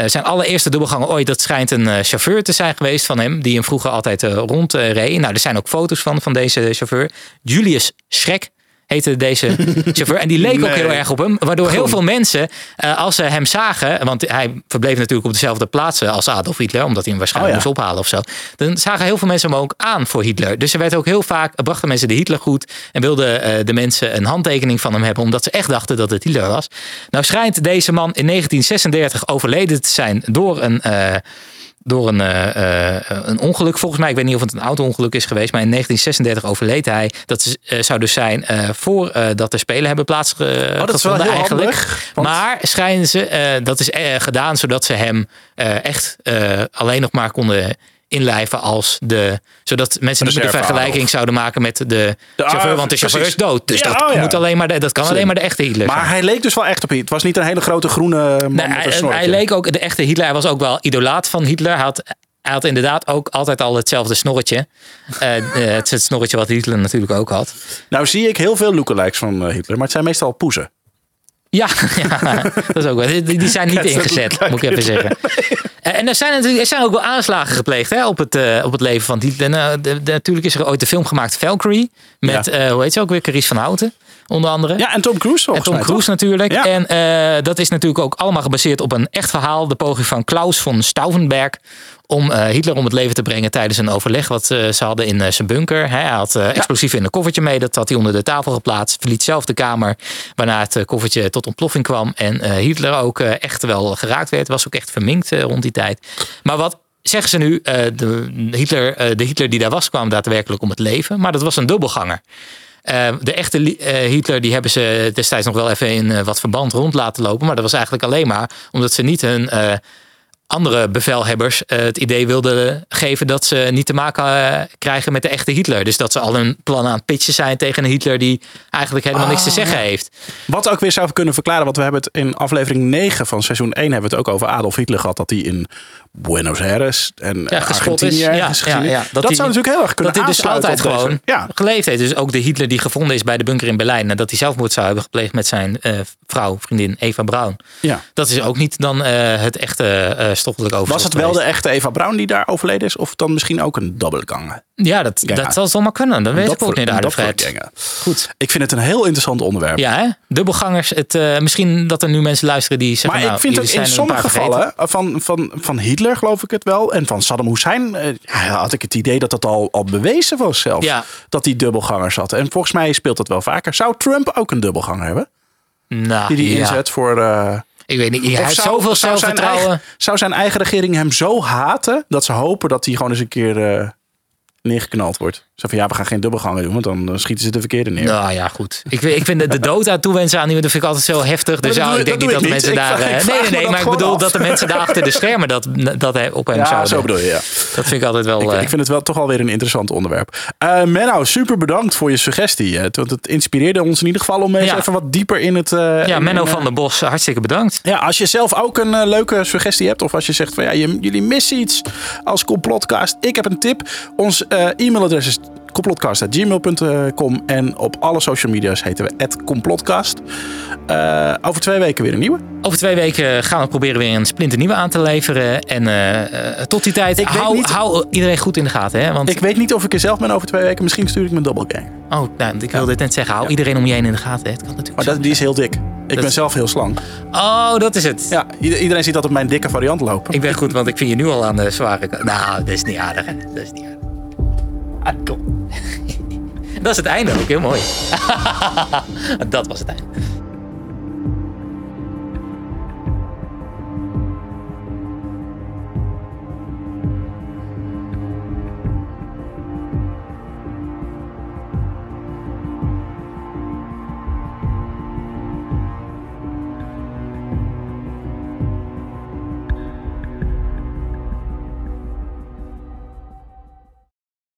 S1: zijn allereerste dubbelganger ooit, dat schijnt een chauffeur te zijn geweest van hem. Die hem vroeger altijd rondreed. nou, er zijn ook foto's van, van deze chauffeur. Julius Schrek heette deze chauffeur. En die leek ook heel erg op hem. Waardoor heel veel mensen, eh, als ze hem zagen... want hij verbleef natuurlijk op dezelfde plaatsen als Adolf Hitler... omdat hij hem waarschijnlijk
S2: Oh ja.
S1: moest ophalen of zo. Dan zagen heel veel mensen hem ook aan voor Hitler. Dus er werd ook heel vaak, brachten mensen de Hitler goed... en wilden eh, de mensen een handtekening van hem hebben... omdat ze echt dachten dat het Hitler was. Nou schijnt deze man in 1936 overleden te zijn door een... eh, door een, eh, eh, een ongeluk volgens mij. Ik weet niet of het een auto-ongeluk is geweest. Maar in 1936 overleed hij. Dat eh, zou dus zijn voordat dat de Spelen hebben plaatsgevonden
S2: Oh, dat is wel heel
S1: eigenlijk.
S2: handig, want-
S1: Maar schijnen ze, dat is gedaan zodat ze hem echt alleen nog maar konden inlijven als de... Zodat mensen niet meer de vergelijking zouden maken met de,
S2: De-
S1: chauffeur. Want de chauffeur
S2: precies.
S1: is dood. Dus
S2: Ja,
S1: dat,
S2: oh ja.
S1: moet alleen maar de, dat kan
S2: Slim.
S1: alleen maar de echte Hitler zijn.
S2: Maar hij leek dus wel echt op Hitler. Het was niet een hele grote groene man
S1: Nee,
S2: met een
S1: hij, hij leek ook de echte Hitler. Hij was ook wel idolaat van Hitler. Hij had, hij had inderdaad ook altijd al hetzelfde snorretje. Eh, eh, het het snorretje wat Hitler natuurlijk ook had.
S2: Nou zie ik heel veel lookalikes van eh, Hitler. Maar het zijn meestal poezen.
S1: Ja, ja dat is ook wel. Die, die zijn niet ingezet, moet ik even zeggen. Eh, En er zijn natuurlijk er zijn ook wel aanslagen gepleegd hè, op, het, eh, op het leven van de- de- natuurlijk is er ooit de film gemaakt Valkyrie. Met,
S2: Ja.
S1: eh, hoe heet ze ook weer, Carice van Houten. Onder andere.
S2: Ja, en Tom Cruise
S1: En Tom
S2: mij,
S1: Cruise
S2: toch?
S1: natuurlijk.
S2: Ja.
S1: En eh, dat is natuurlijk ook allemaal gebaseerd op een echt verhaal. De poging van Klaus von Stauffenberg om eh, Hitler om het leven te brengen tijdens een overleg wat eh, ze hadden in zijn bunker. Hij had explosieven in een koffertje mee. Dat had hij onder de tafel geplaatst. Verliet zelf de kamer. Waarna het koffertje tot ontploffing kwam. En Hitler ook echt wel geraakt werd. Was ook echt verminkt rond die tijd. Maar wat zeggen ze nu? de, Hitler, de Hitler die daar was kwam daadwerkelijk om het leven. Maar dat was een dubbelganger. Eh, de echte eh, Hitler die hebben ze destijds nog wel even in eh, wat verband rond laten lopen. Maar dat was eigenlijk alleen maar omdat ze niet hun eh, andere bevelhebbers eh, het idee wilden geven dat ze niet te maken eh, krijgen met de echte Hitler. Dus dat ze al hun plannen aan het pitchen zijn tegen een Hitler die eigenlijk helemaal niks te
S2: Ah,
S1: zeggen
S2: ja.
S1: heeft.
S2: Wat ook weer zou kunnen verklaren, want we hebben het in aflevering 9 van seizoen 1 hebben we het ook over Adolf Hitler gehad. Dat hij in Buenos Aires en
S1: Ja,
S2: eh. Argentinië
S1: Ja, ja, ja.
S2: Dat, zou natuurlijk heel erg kunnen
S1: Dat hij dus altijd
S2: deze-
S1: gewoon
S2: Ja,
S1: geleefd heeft. Dus ook de Hitler die gevonden is bij de bunker in Berlijn. Nadat hij zelfmoord zou hebben gepleegd met zijn eh, vrouw, vriendin Eva Braun.
S2: ja.
S1: Dat is ook niet dan het echte eh
S2: Was het wel de echte Eva Braun die daar overleden is? Of dan misschien ook een dubbelganger?
S1: Ja, dat, dat zal zomaar kunnen. Dat weet ik ook niet
S2: dat
S1: aardig. Goed.
S2: Ik vind het een heel interessant onderwerp.
S1: Ja, hè? dubbelgangers. Het, eh, misschien dat er nu mensen luisteren die zeggen...
S2: Maar
S1: nou,
S2: ik vind ook
S1: jullie
S2: in sommige gevallen, van, van, van Hitler geloof ik het wel, en van Saddam Hussein, eh, had ik het idee dat dat al, al bewezen was zelf.
S1: Ja.
S2: Dat die dubbelgangers hadden. En volgens mij speelt dat wel vaker. Zou Trump ook een dubbelganger hebben?
S1: Nou,
S2: Die die
S1: ja.
S2: inzet voor... eh,
S1: Ik weet niet. Hij
S2: of
S1: heeft
S2: zou-
S1: zoveel
S2: zou zijn,
S1: zelfvertrouwen.
S2: eigen, zou zijn eigen regering hem zo haten dat ze hopen dat hij gewoon eens een keer eh, neergeknald wordt? Zo van ja, we gaan geen dubbelganger doen, want dan eh, schieten ze de verkeerde neer.
S1: Nou ja, goed. Ik, vind- ik vind de, de dood aan toewensen aan iemand, dat vind ik altijd zo heftig. Dus ja, ik denk niet dat de mensen daar... eh, nee, nee, nee. Maar ik bedoel dat de mensen daar achter de schermen dat, dat op hem
S2: ja,
S1: zouden...
S2: zo bedoel je, ja.
S1: Dat vind ik altijd wel...
S2: Ik,
S1: eh,
S2: ik vind het wel toch alweer een interessant onderwerp. Menno, super bedankt voor je suggestie. want het inspireerde ons in ieder geval om eens
S1: Ja.
S2: even wat dieper in het... eh,
S1: ja, Menno
S2: in,
S1: van der Bos, hartstikke bedankt.
S2: Ja, als je zelf ook een leuke suggestie hebt, of als je zegt van ja, jullie missen iets als complotcast, ik heb een tip. Ons e-mailadres is complotcast.gmail.com en op alle social media's heten we complotcast. Eh, over twee weken weer een nieuwe.
S1: Over twee weken gaan we proberen weer een splinternieuwe aan te leveren. En eh, eh, tot die tijd,
S2: Ik
S1: hou,
S2: niet-
S1: hou iedereen goed in de gaten. Hè? Want,
S2: Ik weet niet of ik er zelf ben over twee weken. Misschien stuur ik mijn dobbelgang.
S1: oh, nou, ik wilde dit net zeggen. Hou iedereen om je heen in de gaten. Hè? Het kan natuurlijk
S2: Maar
S1: zo
S2: dat, die is heel dik. Ik ben zelf heel slank.
S1: Oh, dat is het.
S2: Ja, ieder- iedereen ziet dat op mijn dikke variant lopen.
S1: Ik ben goed, want ik vind je nu al aan de zware kant. Nou, dat is niet aardig. Hè? Dat is niet aardig. Ah. Dat is het einde ook, heel mooi. dat was het einde.